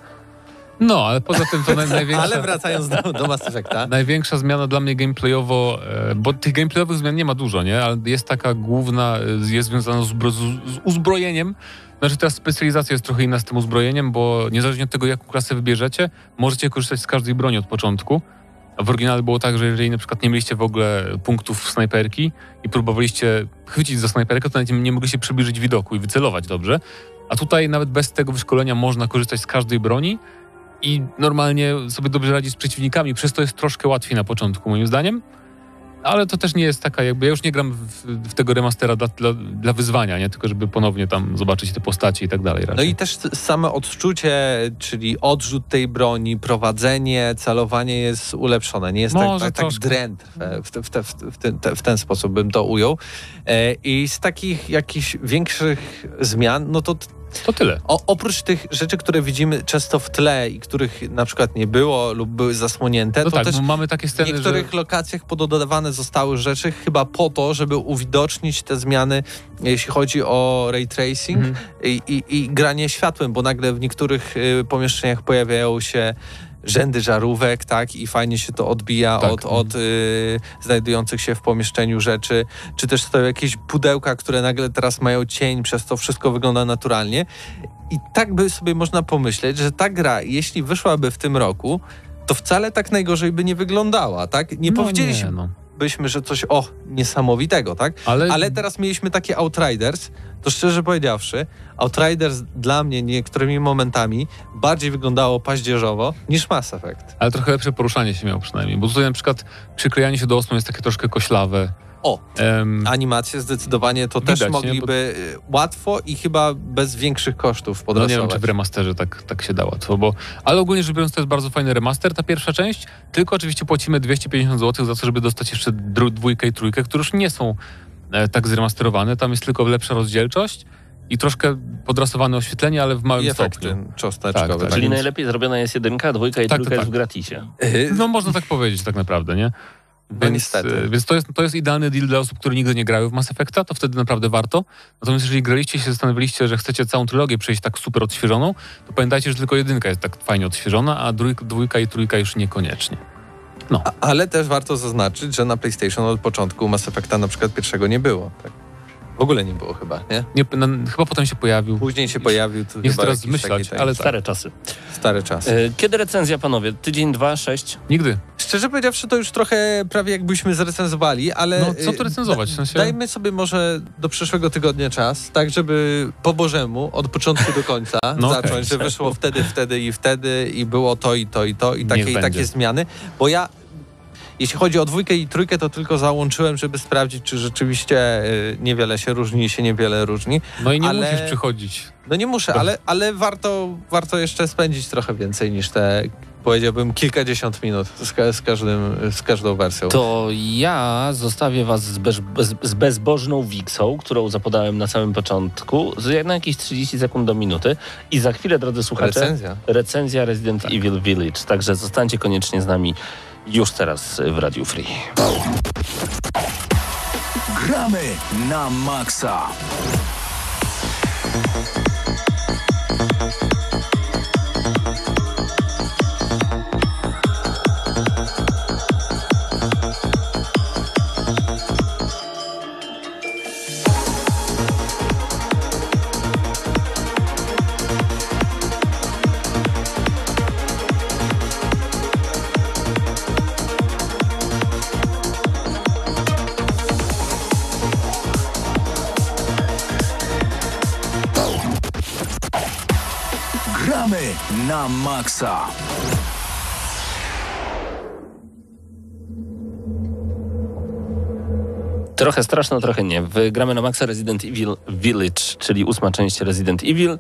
No, ale poza tym to naj, największa... Ale wracając do, do Mass Effecta. Największa zmiana dla mnie gameplayowo, e, bo tych gameplayowych zmian nie ma dużo, nie? Ale jest taka główna, jest związana z, z uzbrojeniem. Znaczy teraz specjalizacja jest trochę inna z tym uzbrojeniem, bo niezależnie od tego, jaką klasę wybierzecie, możecie korzystać z każdej broni od początku. A w oryginale było tak, że jeżeli na przykład nie mieliście w ogóle punktów snajperki i próbowaliście chwycić za snajperkę, to nawet nie mogliście przybliżyć widoku i wycelować dobrze. A tutaj nawet bez tego wyszkolenia można korzystać z każdej broni i normalnie sobie dobrze radzić z przeciwnikami, przez to jest troszkę łatwiej na początku, moim zdaniem. Ale to też nie jest taka, jakby ja już nie gram w, w tego remastera dla, dla, dla wyzwania, nie? Tylko żeby ponownie tam zobaczyć te postacie i tak dalej. No Raczej. i też same odczucie, czyli odrzut tej broni, prowadzenie, celowanie jest ulepszone. Nie jest tak, Może tak, tak troszkę. drętwe. W, te, w, te, w, ten, te, w ten sposób bym to ujął. E, I z takich jakichś większych zmian, no to To tyle. o, oprócz tych rzeczy, które widzimy często w tle i których na przykład nie było lub były zasłonięte, No to tak, też mamy takie w sceny, niektórych że... lokacjach pododawane zostały rzeczy chyba po to, żeby uwidocznić te zmiany, jeśli chodzi o ray tracing Mhm. i, i, i granie światłem, bo nagle w niektórych y, pomieszczeniach pojawiają się rzędy żarówek, tak, i fajnie się to odbija Tak. od, od y, znajdujących się w pomieszczeniu rzeczy, czy też stoją jakieś pudełka, które nagle teraz mają cień, przez to wszystko wygląda naturalnie. I tak by sobie można pomyśleć, że ta gra, jeśli wyszłaby w tym roku, to wcale tak najgorzej by nie wyglądała, tak? Nie no powiedzieliśmy, Nie, no. Byśmy, że coś o niesamowitego, tak? Ale, Ale teraz mieliśmy takie Outriders, to szczerze powiedziawszy, Outriders dla mnie niektórymi momentami bardziej wyglądało paździerzowo niż Mass Effect. ale trochę lepsze poruszanie się miało przynajmniej, bo tutaj na przykład przyklejanie się do osłon jest takie troszkę koślawe. O, Em, animacje zdecydowanie to też Widać, nie? mogliby y, łatwo i chyba bez większych kosztów no nie podrasować. wiem, czy w remasterze tak, tak się da łatwo, bo... Ale ogólnie rzecz biorąc, to jest bardzo fajny remaster, ta pierwsza część, tylko oczywiście płacimy 250 zł za to, żeby dostać jeszcze dwójkę i trójkę, które już nie są e, tak zremasterowane, tam jest tylko lepsza rozdzielczość i troszkę podrasowane oświetlenie, ale w małym I stopniu. efekty czosneczkowe. Tak, tak. Czyli więc- najlepiej zrobiona jest jedynka, dwójka i Tak, trójka tak, jest w tak. gratisie. Y, No można tak powiedzieć tak naprawdę, nie? No niestety. e, Więc to jest, to jest idealny deal dla osób, które nigdy nie grały w Mass Effecta, to wtedy naprawdę warto. Natomiast jeżeli graliście i się zastanawialiście, że chcecie całą trylogię przejść tak super odświeżoną, to pamiętajcie, że tylko jedynka jest tak fajnie odświeżona, a drójka, dwójka i trójka już niekoniecznie. A, ale też warto zaznaczyć, że na PlayStation od początku Mass Effecta na przykład pierwszego nie było. Tak? W ogóle nie było chyba, nie? Nie, na, chyba potem się pojawił. Później się pojawił. To Nie chcę chyba teraz taki, ale tak, Stare czasy. stary czas. E, Kiedy recenzja, panowie? Tydzień, dwa, sześć? Nigdy. Szczerze powiedziawszy, to już trochę prawie jakbyśmy zrecenzowali, ale... No, co tu y, recenzować? W sensie- Dajmy sobie może do przyszłego tygodnia czas, tak żeby po Bożemu, od początku do końca No zacząć, okej. że wyszło wtedy, wtedy i wtedy i było to i to i to i takie, i będzie. takie zmiany, bo ja Jeśli chodzi o dwójkę i trójkę, to tylko załączyłem, żeby sprawdzić, czy rzeczywiście y, niewiele się różni, się niewiele różni. No i nie Ale- musisz przychodzić. No nie muszę, ale, ale warto, warto jeszcze spędzić trochę więcej niż te, powiedziałbym, kilkadziesiąt minut z, z, każdym, z każdą wersją. To ja zostawię was z, bez, z bezbożną Wixą, którą zapodałem na samym początku, na jakieś 30 sekund do minuty. I za chwilę, drodzy słuchacze, Recenzja. recenzja Resident Evil Village. Także zostańcie koniecznie z nami już teraz w Radiu Free. Gramy na maksa. Na maksa. Trochę straszno, trochę nie. W gramy na Maxa Resident Evil Village, czyli ósma część Resident Evil.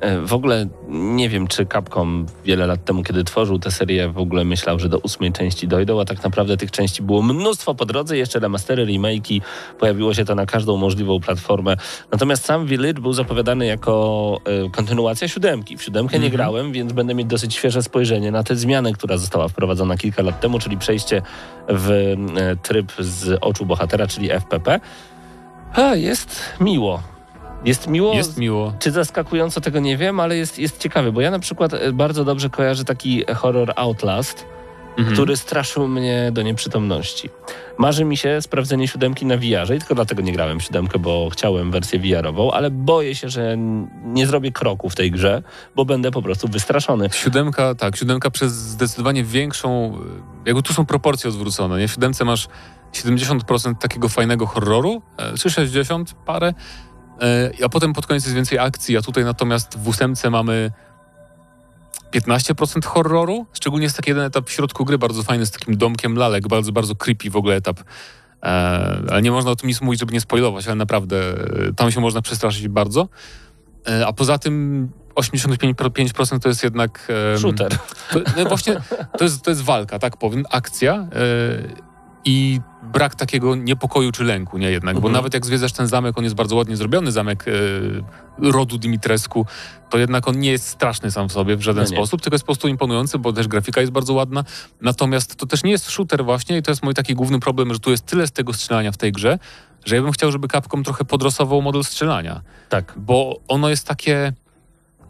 E, W ogóle nie wiem, czy Capcom wiele lat temu, kiedy tworzył tę serię, w ogóle myślał, że do ósmej części dojdą, a tak naprawdę tych części było mnóstwo po drodze, jeszcze remastery, remake'i, pojawiło się to na każdą możliwą platformę. Natomiast sam Village był zapowiadany jako e, kontynuacja siódemki. W siódemkę nie grałem, więc będę mieć dosyć świeże spojrzenie na tę zmianę, która została wprowadzona kilka lat temu, czyli przejście w e, tryb z oczu bohatera, czyli FPP. A, jest miło. Jest miło. Jest miło. Czy zaskakująco tego nie wiem, ale jest, jest ciekawy, bo ja na przykład e, bardzo dobrze kojarzę taki horror Outlast, Mhm. który straszył mnie do nieprzytomności. Marzy mi się sprawdzenie siódemki na VR-ze i tylko dlatego nie grałem w siódemkę, bo chciałem wersję VR-ową, ale boję się, że nie zrobię kroku w tej grze, bo będę po prostu wystraszony. Siódemka, tak, siódemka przez zdecydowanie większą, y, jakby tu są proporcje odwrócone, nie? W siódemce masz 70% takiego fajnego horroru, e, czy 60 parę, e, a potem pod koniec jest więcej akcji, a tutaj natomiast w ósemce mamy 15% horroru, szczególnie jest taki jeden etap w środku gry, bardzo fajny, z takim domkiem lalek, bardzo, bardzo creepy w ogóle etap. E, ale nie można o tym nic mówić, żeby nie spoilować, ale naprawdę e, tam się można przestraszyć bardzo. E, a poza tym 85% to jest jednak... Shooter. to, no właśnie, to jest, to jest walka, tak powiem, akcja e, i brak takiego niepokoju czy lęku, nie jednak, bo Mhm. nawet jak zwiedzasz ten zamek, on jest bardzo ładnie zrobiony, zamek e, rodu Dimitrescu, to jednak on nie jest straszny sam w sobie w żaden No sposób, tylko jest po prostu imponujący, bo też grafika jest bardzo ładna, natomiast to też nie jest shooter właśnie i to jest mój taki główny problem, że tu jest tyle z tego strzelania w tej grze, że ja bym chciał, żeby Capcom trochę podrosował model strzelania Tak. bo ono jest takie.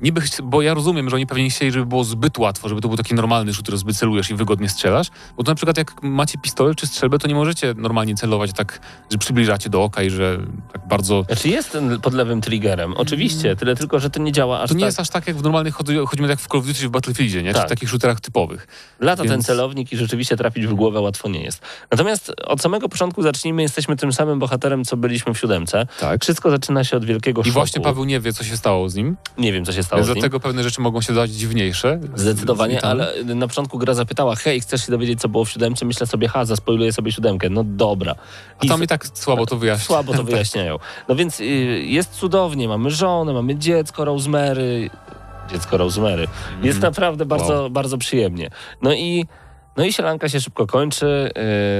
Niby, bo ja rozumiem, że oni pewnie nie chcieli, żeby było zbyt łatwo, żeby to był taki normalny shooter, zbyt celujesz i wygodnie strzelasz. Bo to na przykład jak macie pistolet czy strzelbę, to nie możecie normalnie celować tak, że przybliżacie do oka i że tak bardzo... Znaczy jest ten pod lewym triggerem, oczywiście, tyle tylko, że to nie działa aż To nie tak. jest aż tak jak w normalnych, mi jak w Call of Duty czy w Battlefieldzie, nie? Czy Tak. w takich shooterach typowych. Lata ten Więc- celownik i rzeczywiście trafić w głowę łatwo nie jest. Natomiast od samego początku zacznijmy, jesteśmy tym samym bohaterem, co byliśmy w siódemce. Tak. Wszystko zaczyna się od wielkiego I szoku. właśnie Paweł nie wie, co się stało z nim. Nie wiem, co się stało Więc z nim. dlatego pewne rzeczy mogą się dać dziwniejsze. Zdecydowanie, ale na początku gra zapytała, hej, chcesz się dowiedzieć, co było w siódemce? Myślę sobie, ha, zaspoiluję sobie siódemkę. No dobra. A tam i tak słabo to wyjaśnia. Słabo to wyjaśniają. No więc y, jest cudownie, mamy żonę, mamy dziecko Rosemary. Dziecko Rosemary. Jest naprawdę bardzo, Mhm. Wow. bardzo przyjemnie. No i, no i sielanka się szybko kończy.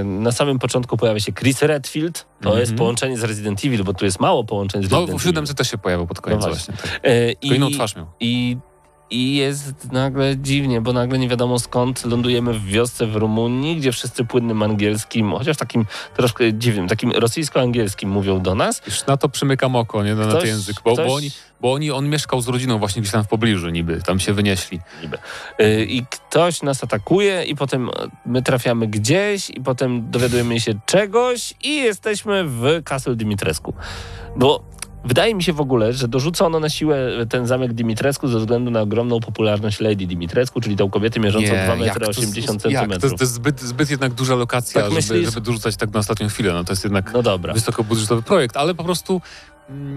Y, na samym początku pojawia się Chris Redfield. To Mhm. jest połączenie z Resident Evil, bo tu jest mało połączeń z No, Resident w Evil. siódemce też się pojawił pod koniec No właśnie. właśnie. Tak. Y, Tylko inną twarz miał. i, I jest nagle dziwnie, bo nagle nie wiadomo skąd lądujemy w wiosce w Rumunii, gdzie wszyscy płynnym angielskim, chociaż takim troszkę dziwnym, takim rosyjsko-angielskim mówią do nas. Już na to przymykam oko, nie? Na, na Ktoś- ten język. Bo, ktoś- bo, oni, bo oni, on mieszkał z rodziną właśnie gdzieś tam w pobliżu niby. Tam się wynieśli. niby. Y, I ktoś nas atakuje i potem my trafiamy gdzieś i potem dowiadujemy się czegoś i jesteśmy w Castle Dimitrescu. Bo wydaje mi się w ogóle, że dorzucono na siłę ten zamek Dimitrescu ze względu na ogromną popularność Lady Dimitrescu, czyli tą kobietę mierzącą 2 jak metry to- 80 jak? To, centymetrów. to jest zbyt, zbyt jednak duża lokacja, Tak żeby, myślisz? żeby dorzucać tak na ostatnią chwilę. No to jest jednak No wysokobudżetowy projekt, ale po prostu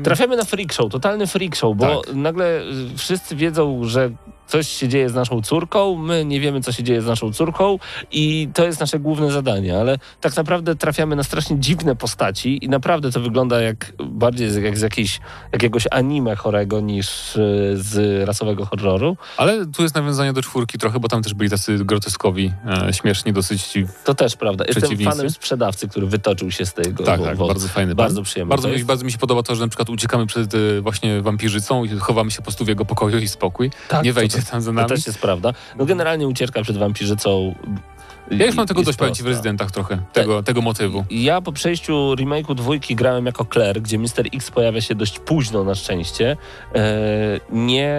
Trafiamy na freak show, totalny freak show, bo Tak. nagle y, wszyscy wiedzą, że coś się dzieje z naszą córką, my nie wiemy, co się dzieje z naszą córką i to jest nasze główne zadanie, ale tak naprawdę trafiamy na strasznie dziwne postaci i naprawdę to wygląda jak bardziej z- jak z jakiejś, jakiegoś anime chorego niż y, z rasowego horroru. Ale tu jest nawiązanie do czwórki trochę, bo tam też byli tacy groteskowi, e, śmieszni dosyć. i- To też prawda. Jestem fanem sprzedawcy, który wytoczył się z tego Tak, tak, bardzo fajny. Bardzo pan. przyjemny. Bardzo jest- bardzo mi się podoba to, że na przykład uciekamy przed e, właśnie wampirzycą i chowamy się po prostu w jego pokoju i spokój. Tak, nie to- wejdzie tam za To nami. też jest prawda. No generalnie ucieczka przed wampirzycą. Ja już mam tego dość powiem ci w rezydentach trochę, tego, tego motywu. Ja po przejściu remake'u dwójki grałem jako Claire, gdzie Mr. X pojawia się dość późno na szczęście. E, nie...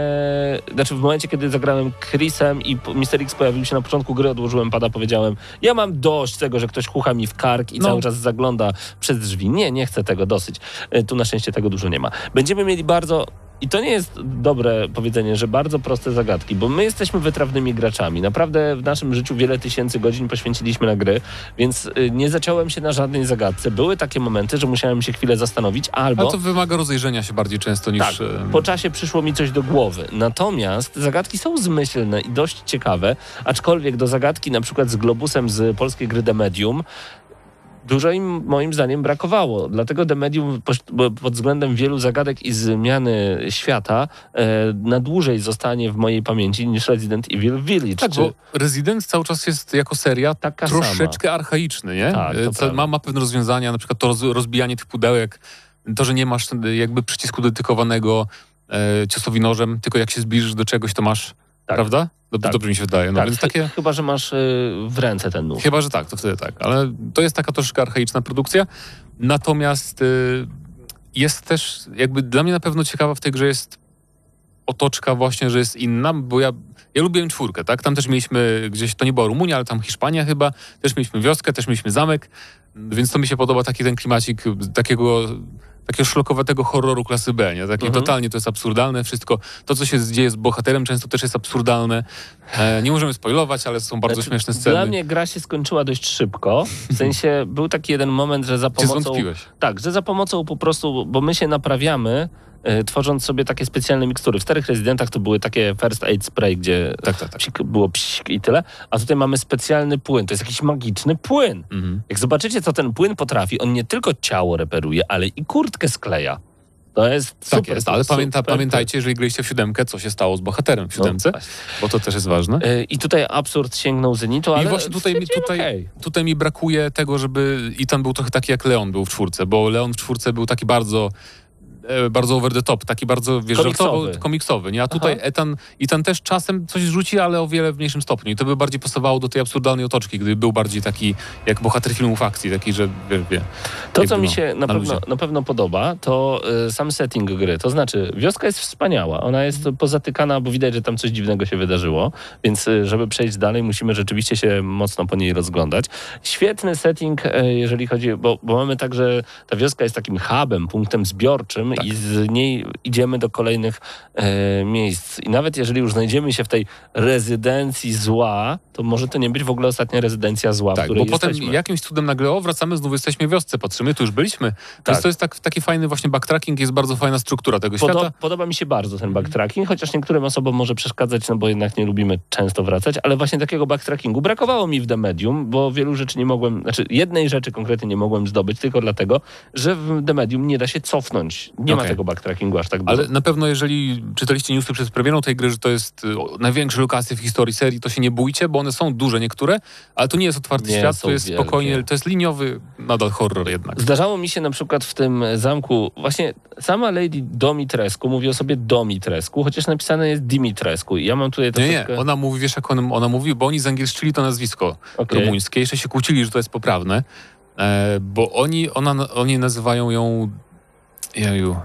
Znaczy w momencie, kiedy zagrałem Chrisem i Mr. X pojawił się na początku gry, odłożyłem pada, powiedziałem ja mam dość tego, że ktoś chucha mi w kark i No. cały czas zagląda przez drzwi. Nie, nie chcę tego, dosyć. E, tu na szczęście tego dużo nie ma. Będziemy mieli bardzo... I to nie jest dobre powiedzenie, że bardzo proste zagadki, bo my jesteśmy wytrawnymi graczami. Naprawdę w naszym życiu wiele tysięcy godzin poświęciliśmy na gry, więc y, nie zaciąłem się na żadnej zagadce. Były takie momenty, że musiałem się chwilę zastanowić, albo Ale to wymaga rozejrzenia się bardziej często niż... tak, e, po czasie przyszło mi coś do głowy. Natomiast zagadki są zmyślne i dość ciekawe, aczkolwiek do zagadki na przykład z Globusem z polskiej gry The Medium dużo im moim zdaniem brakowało. Dlatego The Medium pod względem wielu zagadek i zmiany świata e, na dłużej zostanie w mojej pamięci niż Resident Evil Village. Tak, czy- bo Resident cały czas jest jako seria Taka troszeczkę archaiczny, nie? Tak, E, ma, ma pewne rozwiązania, na przykład to roz, rozbijanie tych pudełek, to, że nie masz jakby przycisku dedykowanego e, ciosowi nożem, tylko jak się zbliżysz do czegoś, to masz, Tak. prawda? Dob- Tak. Dobrze mi się wydaje. No, tak, więc takie... Chyba, że masz y, w ręce ten nóż. Chyba, że tak, to wtedy tak. Ale to jest taka troszeczkę archaiczna produkcja. Natomiast y, jest też, jakby dla mnie na pewno ciekawa w tej grze jest otoczka właśnie, że jest inna, bo ja, ja lubiłem czwórkę, tak? Tam też mieliśmy gdzieś, to nie była Rumunia, ale tam Hiszpania chyba, też mieliśmy wioskę, też mieliśmy zamek, więc to mi się podoba taki ten klimacik takiego takiego szlokowatego horroru klasy B, nie? Takie Mhm. totalnie to jest absurdalne wszystko. To, co się dzieje z bohaterem często też jest absurdalne. E, nie możemy spoilować, ale są bardzo Znaczy, śmieszne sceny. Dla mnie gra się skończyła dość szybko. W sensie był taki jeden moment, że za pomocą. zwątpiłeś? Tak, że za pomocą po prostu, bo my się naprawiamy, tworząc sobie takie specjalne mikstury. W starych rezydentach to były takie first aid spray, gdzie Tak, tak, tak. psik, było psik i tyle. A tutaj mamy specjalny płyn. To jest jakiś magiczny płyn. Mhm. Jak zobaczycie, co ten płyn potrafi, on nie tylko ciało reperuje, ale i kurtkę skleja. To jest Tak super. jest, ale pamięta, super. pamiętajcie, jeżeli graliście w siódemkę, co się stało z bohaterem w No, siódemce, właśnie. bo to też jest ważne. E, I tutaj absurd sięgnął zenitu, ale I właśnie tutaj, mi, tutaj, okej. tutaj mi brakuje tego, żeby Ethan był trochę taki jak Leon był w czwórce, bo Leon w czwórce był taki bardzo e, bardzo over the top, taki bardzo, wiesz, Komiksowy. komiksowy, nie? A tutaj Aha. Ethan, Ethan też czasem coś rzuci, ale o wiele w mniejszym stopniu. I to by bardziej pasowało do tej absurdalnej otoczki, gdy był bardziej taki jak bohater filmów akcji, taki, że wie, wie. To, co mi no, się na, na pewno, na pewno podoba, to y, sam setting gry. To znaczy, wioska jest wspaniała. Ona jest pozatykana, bo widać, że tam coś dziwnego się wydarzyło. Więc, y, żeby przejść dalej, musimy rzeczywiście się mocno po niej rozglądać. Świetny setting, y, jeżeli chodzi, bo, bo mamy tak, że ta wioska jest takim hubem, punktem zbiorczym Tak. i z niej idziemy do kolejnych e, miejsc. I nawet jeżeli już znajdziemy się w tej rezydencji zła, to może to nie być w ogóle ostatnia rezydencja zła, w Tak, której bo potem jesteśmy. jakimś cudem nagle, o, wracamy, znów jesteśmy w wiosce, patrzymy, tu już byliśmy. Tak. Więc to jest tak, taki fajny właśnie backtracking, jest bardzo fajna struktura tego Podo- świata. Podoba mi się bardzo ten backtracking, chociaż niektórym osobom może przeszkadzać, no bo jednak nie lubimy często wracać, ale właśnie takiego backtrackingu brakowało mi w The Medium, bo wielu rzeczy nie mogłem, znaczy jednej rzeczy konkretnie nie mogłem zdobyć, tylko dlatego, że w The Medium nie da się cofnąć. Nie ma Okej. tego backtrackingu aż tak dużo. Ale na pewno, jeżeli czytaliście newsy przed premierą tej gry, że to jest y, o, największe lokacje w historii serii, to się nie bójcie, bo one są duże niektóre, ale to nie jest otwarty Nie świat, to jest wielkie. spokojnie, to jest liniowy nadal horror jednak. Zdarzało mi się na przykład w tym zamku, właśnie sama Lady Domitrescu mówi o sobie Domitrescu, chociaż napisane jest Dimitrescu. I ja mam tutaj Nie, troszeczkę... nie, ona mówi, wiesz jak ona, ona mówi, bo oni zangielszczyli to nazwisko Okej. rumuńskie, jeszcze się kłócili, że to jest poprawne, e, bo oni, ona, oni nazywają ją, jeju,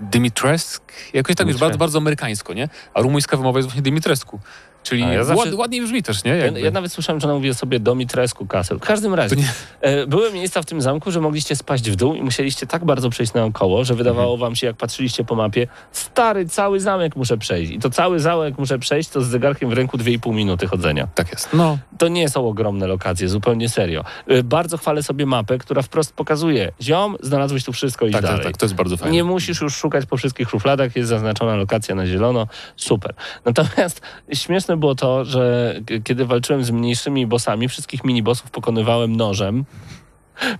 Dimitresk, jakoś tak już Dimitrescu. bardzo, bardzo amerykańsko, nie? A rumuńska wymowa jest właśnie Dimitrescu. Czyli ja zawsze- ład, ładniej brzmi też, nie? Ja, Jakby. ja nawet słyszałem, że ona mówi o sobie Domitrescu Castle. W każdym razie, nie- e, były miejsca w tym zamku, że mogliście spaść w dół i musieliście tak bardzo przejść naokoło, że wydawało Mhm. wam się, jak patrzyliście po mapie, stary, cały zamek muszę przejść. I to cały zamek muszę przejść, to z zegarkiem w ręku 2,5 minuty chodzenia. Tak jest. No, to nie są ogromne lokacje, zupełnie serio. Y, Bardzo chwalę sobie mapę, która wprost pokazuje, ziom, znalazłeś tu wszystko i Tak, dalej. tak, tak, to jest bardzo fajne. Nie musisz już szukać po wszystkich szufladach, jest zaznaczona lokacja na zielono, super. Natomiast śmieszne było to, że kiedy walczyłem z mniejszymi bossami, wszystkich minibossów pokonywałem nożem,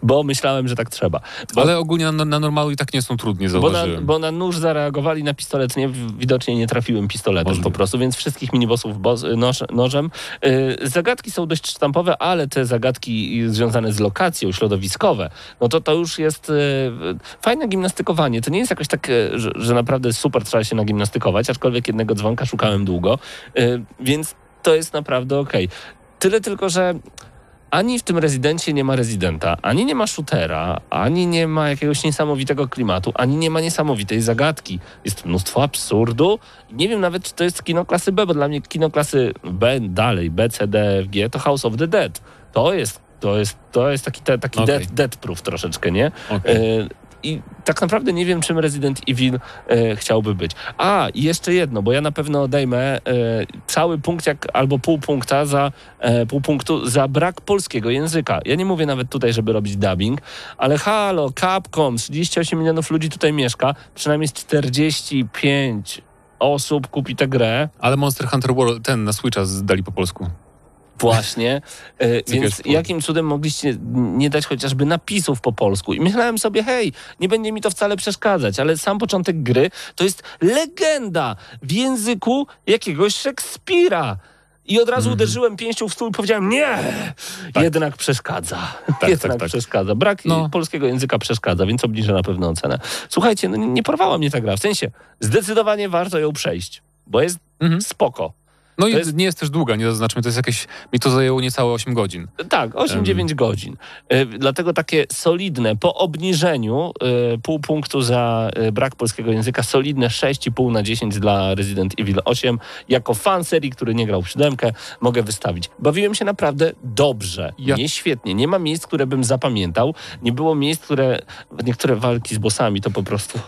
bo myślałem, że tak trzeba. Bo, Ale ogólnie na, na normalu i tak nie są trudnie, bo, na, zauważyłem. bo na nóż zareagowali, na pistolet nie, widocznie nie trafiłem pistoletem Możliwe. po prostu, więc wszystkich minibossów boss, noż, nożem. Yy, zagadki są dość sztampowe, ale te zagadki związane z lokacją, środowiskowe, no to to już jest yy, fajne gimnastykowanie. To nie jest jakoś tak, yy, że, że naprawdę super trzeba się nagimnastykować, aczkolwiek jednego dzwonka szukałem długo, yy, więc to jest naprawdę okej. Tyle tylko, że ani w tym rezydencie nie ma rezydenta, ani nie ma shootera, ani nie ma jakiegoś niesamowitego klimatu, ani nie ma niesamowitej zagadki. Jest mnóstwo absurdu. Nie wiem nawet, czy to jest kino klasy B, bo dla mnie kino klasy B dalej, B, C, D, F, G to House of the Dead. To jest, to jest, to jest taki, te, taki Okej. dead, dead proof troszeczkę, nie? Okej. I tak naprawdę nie wiem, czym Resident Evil e, chciałby być. A, i jeszcze jedno, bo ja na pewno odejmę e, cały punkt jak, albo pół punkta za e, pół punktu za brak polskiego języka. Ja nie mówię nawet tutaj, żeby robić dubbing, ale halo, Capcom, 38 milionów ludzi tutaj mieszka, przynajmniej z 45 osób kupi tę grę. Ale Monster Hunter World, ten na Switcha zdali po polsku. Właśnie. E, więc jakim cudem mogliście nie dać chociażby napisów po polsku? I myślałem sobie, hej, nie będzie mi to wcale przeszkadzać, ale sam początek gry to jest legenda w języku jakiegoś Szekspira. I od razu Mhm. uderzyłem pięścią w stół i powiedziałem, nie, jednak przeszkadza. jednak tak, tak. przeszkadza. Brak No. polskiego języka przeszkadza, więc obniżę na pewno ocenę. Słuchajcie, no nie, nie porwała mnie ta gra. W sensie, zdecydowanie warto ją przejść, bo jest Mhm. spoko. No i jest- nie jest też długa, nie zaznaczmy, to jest jakieś, mi to zajęło niecałe 8 godzin. Tak, 8-9 godzin. Y, Dlatego takie solidne, po obniżeniu y, pół punktu za y, brak polskiego języka, solidne 6,5 na 10 dla Resident Evil 8. Jako fan serii, który nie grał w siódemkę, mogę wystawić. Bawiłem się naprawdę dobrze, Ja- nie świetnie. Nie ma miejsc, które bym zapamiętał. Nie było miejsc, które... Niektóre walki z bossami to po prostu...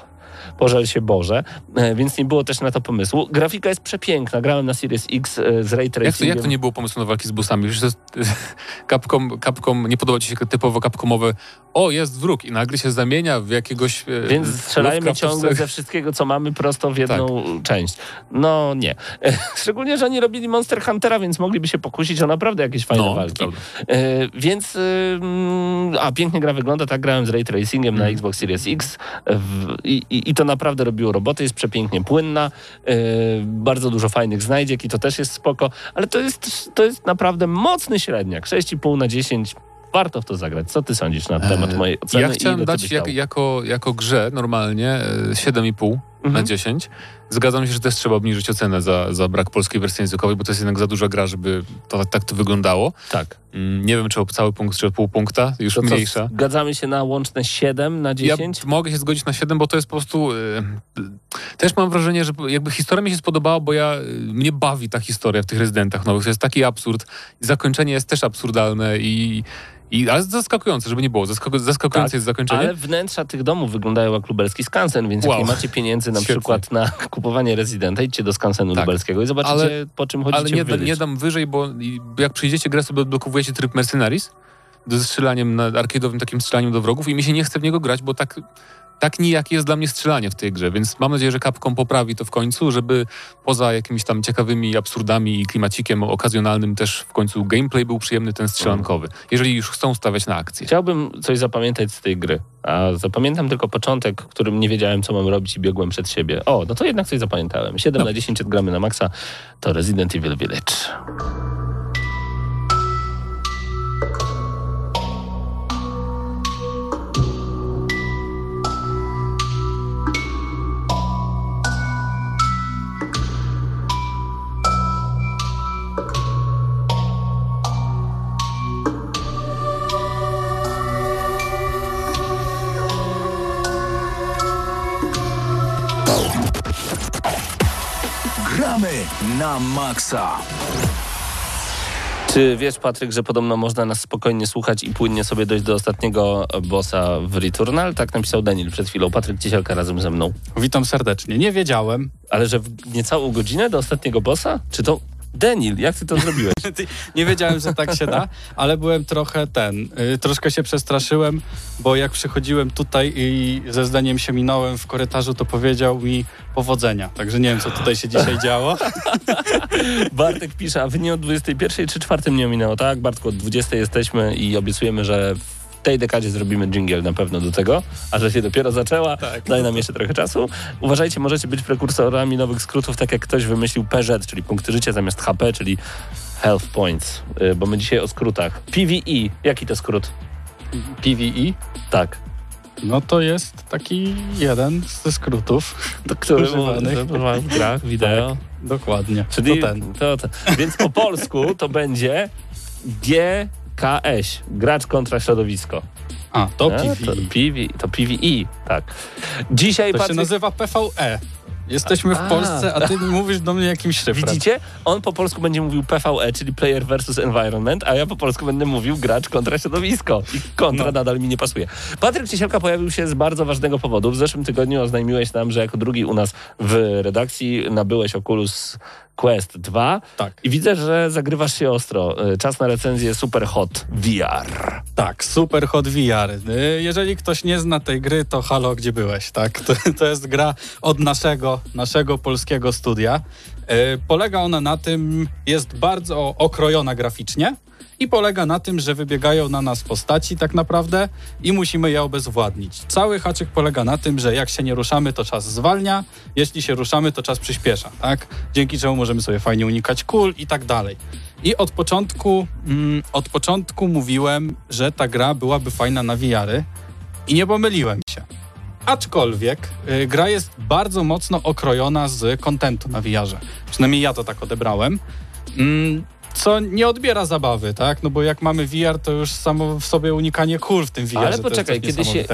Pożal się Boże, e, więc nie było też na to pomysłu. Grafika jest przepiękna. Grałem na Series X e, z Ray Jak to, Tracingiem. jak to nie było pomysłu na walki z bossami? Przecież to jest, Capcom, Capcom, nie podoba ci się typowo Capcomowe, o jest wróg i nagle się zamienia w jakiegoś e, Więc strzelajmy ciągle ze wszystkiego, co mamy, prosto w jedną część. No nie. Szczególnie, że oni robili Monster Huntera, więc mogliby się pokusić o naprawdę jakieś fajne No, walki. więc, a pięknie gra wygląda, tak grałem z Ray Tracingiem na Mhm. Xbox Series X w, i, i, i to naprawdę robiło roboty, jest przepięknie płynna, yy, bardzo dużo fajnych znajdziek i to też jest spoko, ale to jest, to jest naprawdę mocny średniak, 6,5 na 10 warto w to zagrać. Co ty sądzisz na temat e, mojej oceny? Ja chciałem dać jak, jako, jako grze normalnie e, 7,5 mhm. na 10. Zgadzam się, że też trzeba obniżyć ocenę za, za brak polskiej wersji językowej, bo to jest jednak za duża gra, żeby to, tak, tak to wyglądało. Tak. Mm, nie wiem, czy o cały punkt, czy o pół punkta, już to mniejsza. Co, zgadzamy się na łączne 7 na 10? Ja mogę się zgodzić na 7, bo to jest po prostu... Yy, też mam wrażenie, że jakby historia mi się spodobała, bo ja y, mnie bawi ta historia w tych rezydentach nowych. To jest taki absurd. Zakończenie jest też absurdalne i i ale zaskakujące, żeby nie było. Zaskaku, zaskakujące Tak, jest zakończenie. Ale wnętrza tych domów wyglądają jak lubelski skansen, więc Wow. jak nie macie pieniędzy na Świetnie. przykład na kupowanie rezydenta, idźcie do skansenu Tak. lubelskiego i zobaczycie, Ale- po czym chodzicie Ale nie, da, nie dam wyżej, bo jak przyjdziecie grę, sobie odblokowujecie tryb Mercenaries ze strzelaniem na arcade'owym takim strzelaniem do wrogów i mi się nie chce w niego grać, bo tak, tak nijak jest dla mnie strzelanie w tej grze, więc mam nadzieję, że Capcom poprawi to w końcu, żeby poza jakimiś tam ciekawymi absurdami i klimacikiem okazjonalnym też w końcu gameplay był przyjemny ten strzelankowy, jeżeli już chcą stawiać na akcję. Chciałbym coś zapamiętać z tej gry, a zapamiętam tylko początek, w którym nie wiedziałem, co mam robić i biegłem przed siebie. O, no to jednak coś zapamiętałem. 7 No. na 10 gramy na maksa, to Resident Evil Village. Na maksa. Czy wiesz, Patryk, że podobno można nas spokojnie słuchać i płynnie sobie dojść do ostatniego bossa w Returnal? Tak napisał Daniel przed chwilą. Patryk Ciesielka razem ze mną. Witam serdecznie. Nie wiedziałem. Ale że w niecałą godzinę do ostatniego bossa? Czy to Denil, jak ty to zrobiłeś? Nie wiedziałem, że tak się da, ale byłem trochę ten, y, troszkę się przestraszyłem, bo jak przychodziłem tutaj i ze zdaniem się minąłem w korytarzu, to powiedział mi powodzenia. Także nie wiem, co tutaj się dzisiaj działo. Bartek pisze, a wy nie o 21 czy 4 nie minęło, tak? Bartku, od 20 jesteśmy i obiecujemy, że tej dekadzie zrobimy jingle na pewno do tego, a że się dopiero zaczęła, Tak. daj nam jeszcze trochę czasu. Uważajcie, możecie być prekursorami nowych skrótów, tak jak ktoś wymyślił PZ, czyli punkty życia zamiast HP, czyli Health Points, y, bo my dzisiaj o skrótach. PvE, jaki to skrót? PvE, Tak. no to jest taki jeden ze skrótów. To, który Używanych. używany w grach, wideo. Dokładnie. Czyli to ten. To, to. Więc po polsku to będzie GKS, gracz kontra środowisko. A, to A, PvE. To, PV, to PvE, tak. Dzisiaj To się Patryk, nazywa PvE. Jesteśmy w A. Polsce, a ty mówisz do mnie jakimś szyfrem. widzicie? On po polsku będzie mówił PvE, czyli Player versus Environment, a ja po polsku będę mówił gracz kontra środowisko. I kontra No. nadal mi nie pasuje. Patryk Ciesielka pojawił się z bardzo ważnego powodu. W zeszłym tygodniu oznajmiłeś nam, że jako drugi u nas w redakcji nabyłeś Oculus Quest 2 Tak. i widzę, że zagrywasz się ostro. Y, Czas na recenzję Super Hot VR. Tak, Super Hot VR. Y, Jeżeli ktoś nie zna tej gry, to halo, gdzie byłeś, tak? To, to jest gra od naszego, naszego polskiego studia. Y, Polega ona na tym, jest bardzo okrojona graficznie i polega na tym, że wybiegają na nas postaci tak naprawdę i musimy je obezwładnić. Cały haczyk polega na tym, że jak się nie ruszamy, to czas zwalnia, jeśli się ruszamy, to czas przyspiesza, tak? Dzięki czemu możemy sobie fajnie unikać kul i tak dalej. I od początku, mm, od początku mówiłem, że ta gra byłaby fajna na VR-y i nie pomyliłem się. Aczkolwiek y, gra jest bardzo mocno okrojona z kontentu na VR-ze. Przynajmniej ja to tak odebrałem. Mm, co nie odbiera zabawy, tak? No bo jak mamy VR, to już samo w sobie unikanie kul w tym VR. Ale poczekaj, kiedy się,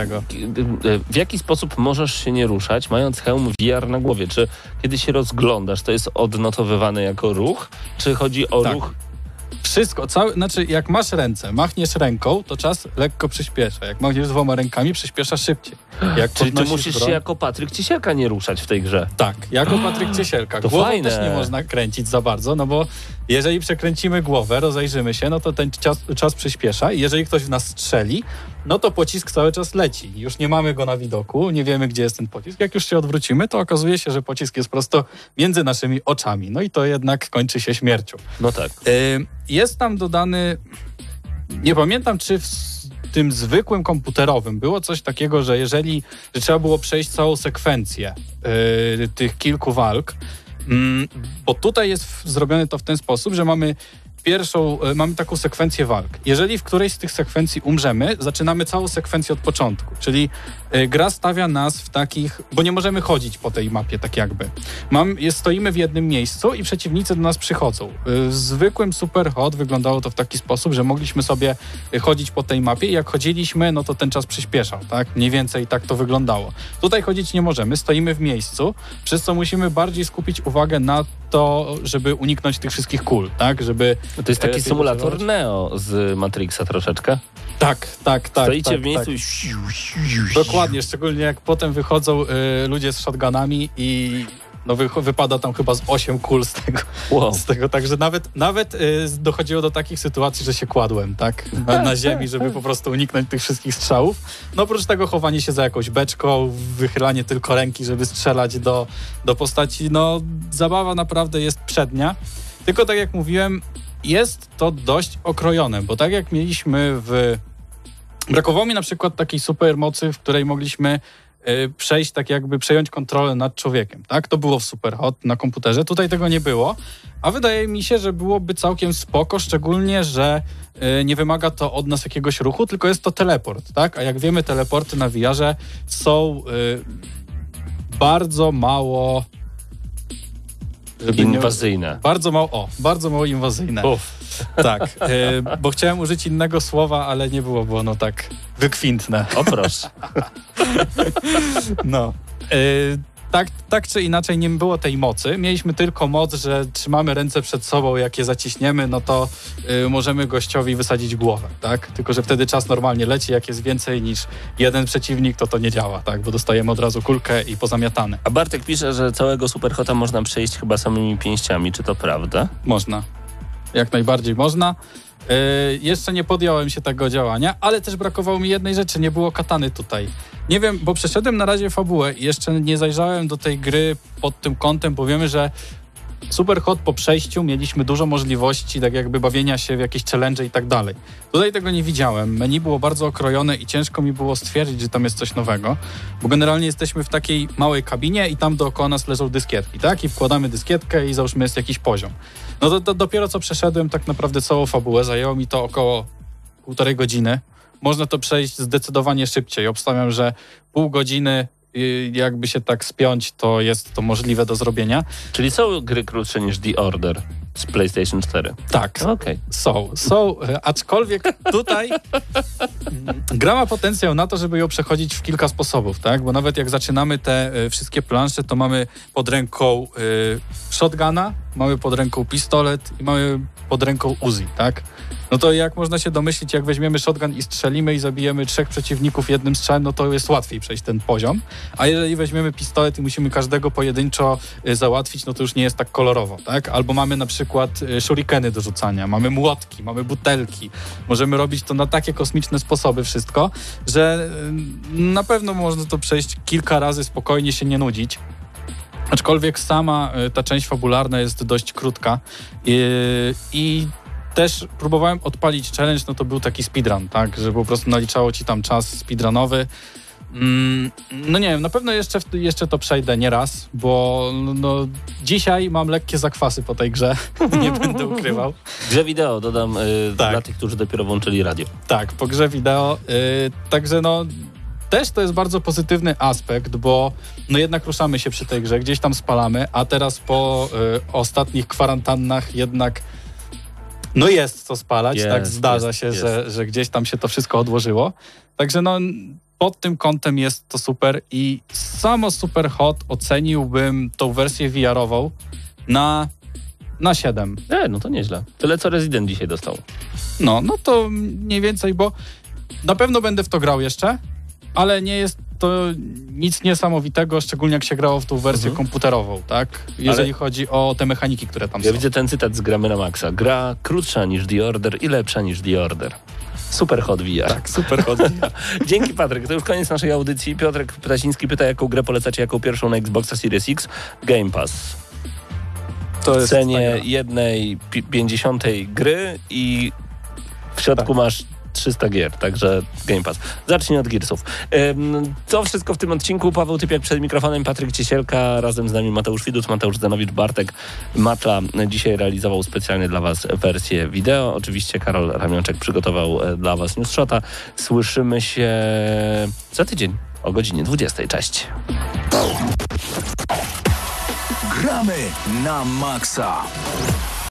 w jaki sposób możesz się nie ruszać, mając hełm VR na głowie? Czy kiedy się rozglądasz, to jest odnotowywane jako ruch? Czy chodzi o Tak. ruch Wszystko, cały, znaczy jak masz ręce, machniesz ręką, to czas lekko przyspiesza. Jak machniesz dwoma rękami, przyspiesza szybciej. Jak Czyli ty musisz broń- się jako Patryk Ciesielka nie ruszać w tej grze. Tak, jako Patryk Ciesielka. To Głową fajne. też nie można kręcić za bardzo, no bo jeżeli przekręcimy głowę, rozejrzymy się, no to ten czas, czas przyspiesza i jeżeli ktoś w nas strzeli, no to pocisk cały czas leci. Już nie mamy go na widoku, nie wiemy, gdzie jest ten pocisk. Jak już się odwrócimy, to okazuje się, że pocisk jest prosto między naszymi oczami. No i to jednak kończy się śmiercią. No tak. Y, Jest tam dodany. Nie pamiętam, czy w tym zwykłym komputerowym było coś takiego, że jeżeli że trzeba było przejść całą sekwencję y, tych kilku walk, mm, bo tutaj jest zrobione to w ten sposób, że mamy pierwszą, y, mamy taką sekwencję walk. Jeżeli w którejś z tych sekwencji umrzemy, zaczynamy całą sekwencję od początku, czyli y, gra stawia nas w takich, bo nie możemy chodzić po tej mapie tak jakby. Mam, stoimy w jednym miejscu i przeciwnicy do nas przychodzą. Y, W zwykłym Super Hot wyglądało to w taki sposób, że mogliśmy sobie chodzić po tej mapie i jak chodziliśmy, no to ten czas przyspieszał, tak? Mniej więcej tak to wyglądało. Tutaj chodzić nie możemy, stoimy w miejscu, przez co musimy bardziej skupić uwagę na to, żeby uniknąć tych wszystkich kul, tak? Żeby... To jest taki lepiej symulator. Neo z Matrixa troszeczkę. Tak, tak, tak. Stoicie tak, w miejscu tak. i... Dokładnie, szczególnie jak potem wychodzą y, ludzie z shotgunami i no wy, wypada tam chyba z 8 kul z tego, Wow. z tego także nawet, nawet y, dochodziło do takich sytuacji, że się kładłem, tak, na, na ziemi, żeby po prostu uniknąć tych wszystkich strzałów. No oprócz tego chowanie się za jakąś beczką, wychylanie tylko ręki, żeby strzelać do, do postaci, no zabawa naprawdę jest przednia. Tylko tak jak mówiłem, jest to dość okrojone, bo tak jak mieliśmy w Brakowało mi na przykład takiej super mocy, w której mogliśmy y, przejść, tak jakby przejąć kontrolę nad człowiekiem. Tak? To było w Superhot na komputerze. Tutaj tego nie było. A wydaje mi się, że byłoby całkiem spoko, szczególnie, że y, nie wymaga to od nas jakiegoś ruchu, tylko jest to teleport. Tak? A jak wiemy, teleporty na VR są y, bardzo mało. Żeby nie- Inwazyjne. Bardzo mało, o, bardzo mało inwazyjne. Uff. Tak, y, bo chciałem użyć innego słowa, ale nie byłoby ono tak wykwintne. O proszę. No. Y, tak, tak czy inaczej nie było tej mocy. Mieliśmy tylko moc, że trzymamy ręce przed sobą, jak je zaciśniemy, no to y, możemy gościowi wysadzić głowę, tak? Tylko, że wtedy czas normalnie leci, jak jest więcej niż jeden przeciwnik, to to nie działa, tak? Bo dostajemy od razu kulkę i pozamiatane. A Bartek pisze, że całego Superhota można przejść chyba samymi pięściami. Czy to prawda? Można. Jak najbardziej można. Yy, jeszcze nie podjąłem się tego działania, ale też brakowało mi jednej rzeczy, nie było katany tutaj. Nie wiem, bo przeszedłem na razie fabułę i jeszcze nie zajrzałem do tej gry pod tym kątem, bo wiemy, że Super Hot po przejściu mieliśmy dużo możliwości, tak jakby bawienia się w jakieś challenge i tak dalej. Tutaj tego nie widziałem. Menu było bardzo okrojone i ciężko mi było stwierdzić, że tam jest coś nowego, bo generalnie jesteśmy w takiej małej kabinie i tam dookoła nas leżą dyskietki, tak? I wkładamy dyskietkę i załóżmy jest jakiś poziom. No to, to dopiero co przeszedłem tak naprawdę całą fabułę, zajęło mi to około półtorej godziny. Można to przejść zdecydowanie szybciej. Obstawiam, że pół godziny jakby się tak spiąć, to jest to możliwe do zrobienia. Czyli są gry krótsze niż The Order z PlayStation 4? Tak, Okej. są. Są, e, aczkolwiek tutaj mm, gra ma potencjał na to, żeby ją przechodzić w kilka sposobów, tak? Bo nawet jak zaczynamy te e, wszystkie plansze, to mamy pod ręką y, shotguna, mamy pod ręką pistolet i mamy pod ręką Uzi, tak? No to jak można się domyślić, jak weźmiemy shotgun i strzelimy i zabijemy trzech przeciwników jednym strzałem, no to jest łatwiej przejść ten poziom. A jeżeli weźmiemy pistolet i musimy każdego pojedynczo y, załatwić, no to już nie jest tak kolorowo, tak? Albo mamy na przykład y, shurikeny do rzucania, mamy młotki, mamy butelki. Możemy robić to na takie kosmiczne sposoby wszystko, że y, na pewno można to przejść kilka razy, spokojnie się nie nudzić. Aczkolwiek sama ta część fabularna jest dość krótka i, i też próbowałem odpalić challenge, no to był taki speedrun, tak, że po prostu naliczało ci tam czas speedrunowy. Mm, no nie wiem, na pewno jeszcze, jeszcze to przejdę nie raz, bo no, no, dzisiaj mam lekkie zakwasy po tej grze, nie będę ukrywał. Grze wideo dodam y, Tak. dla tych, którzy dopiero włączyli radio. Tak, po grze wideo. y, także no, też to jest bardzo pozytywny aspekt, bo no jednak ruszamy się przy tej grze, gdzieś tam spalamy, a teraz po y, ostatnich kwarantannach jednak no jest co spalać, Jest, tak zdarza jest, się, jest. Że, że gdzieś tam się to wszystko odłożyło. Także no pod tym kątem jest to super i samo Super Hot oceniłbym tą wersję VR-ową na, na 7. E, no to nieźle. Tyle, co Resident dzisiaj dostał. No, no to mniej więcej, bo na pewno będę w to grał jeszcze, ale nie jest to nic niesamowitego, szczególnie jak się grało w tą wersję Mhm. komputerową, tak? Jeżeli Ale- chodzi o te mechaniki, które tam Ja są. widzę ten cytat z Gramy na Maxa. Gra krótsza niż The Order i lepsza niż The Order. Super hot VR. Tak, super hot. Dzięki Patryk, to już koniec naszej audycji. Piotrek Ptasiński pyta, jaką grę polecacie jako pierwszą na Xboxa Series X? Game Pass. To W jest cenie ta gra. jednej pi- pięćdziesiątej gry i w środku masz 300 gier, także Game Pass. Zacznij od Gearsów. To wszystko w tym odcinku. Paweł Typiak przed mikrofonem, Patryk Ciesielka, razem z nami Mateusz Widut, Mateusz Zanowicz, Bartek Matla. Dzisiaj realizował specjalnie dla Was wersję wideo. Oczywiście Karol Ramionczek przygotował e, dla Was newsshota. Słyszymy się za tydzień o godzinie 20. Cześć. Gramy na maksa.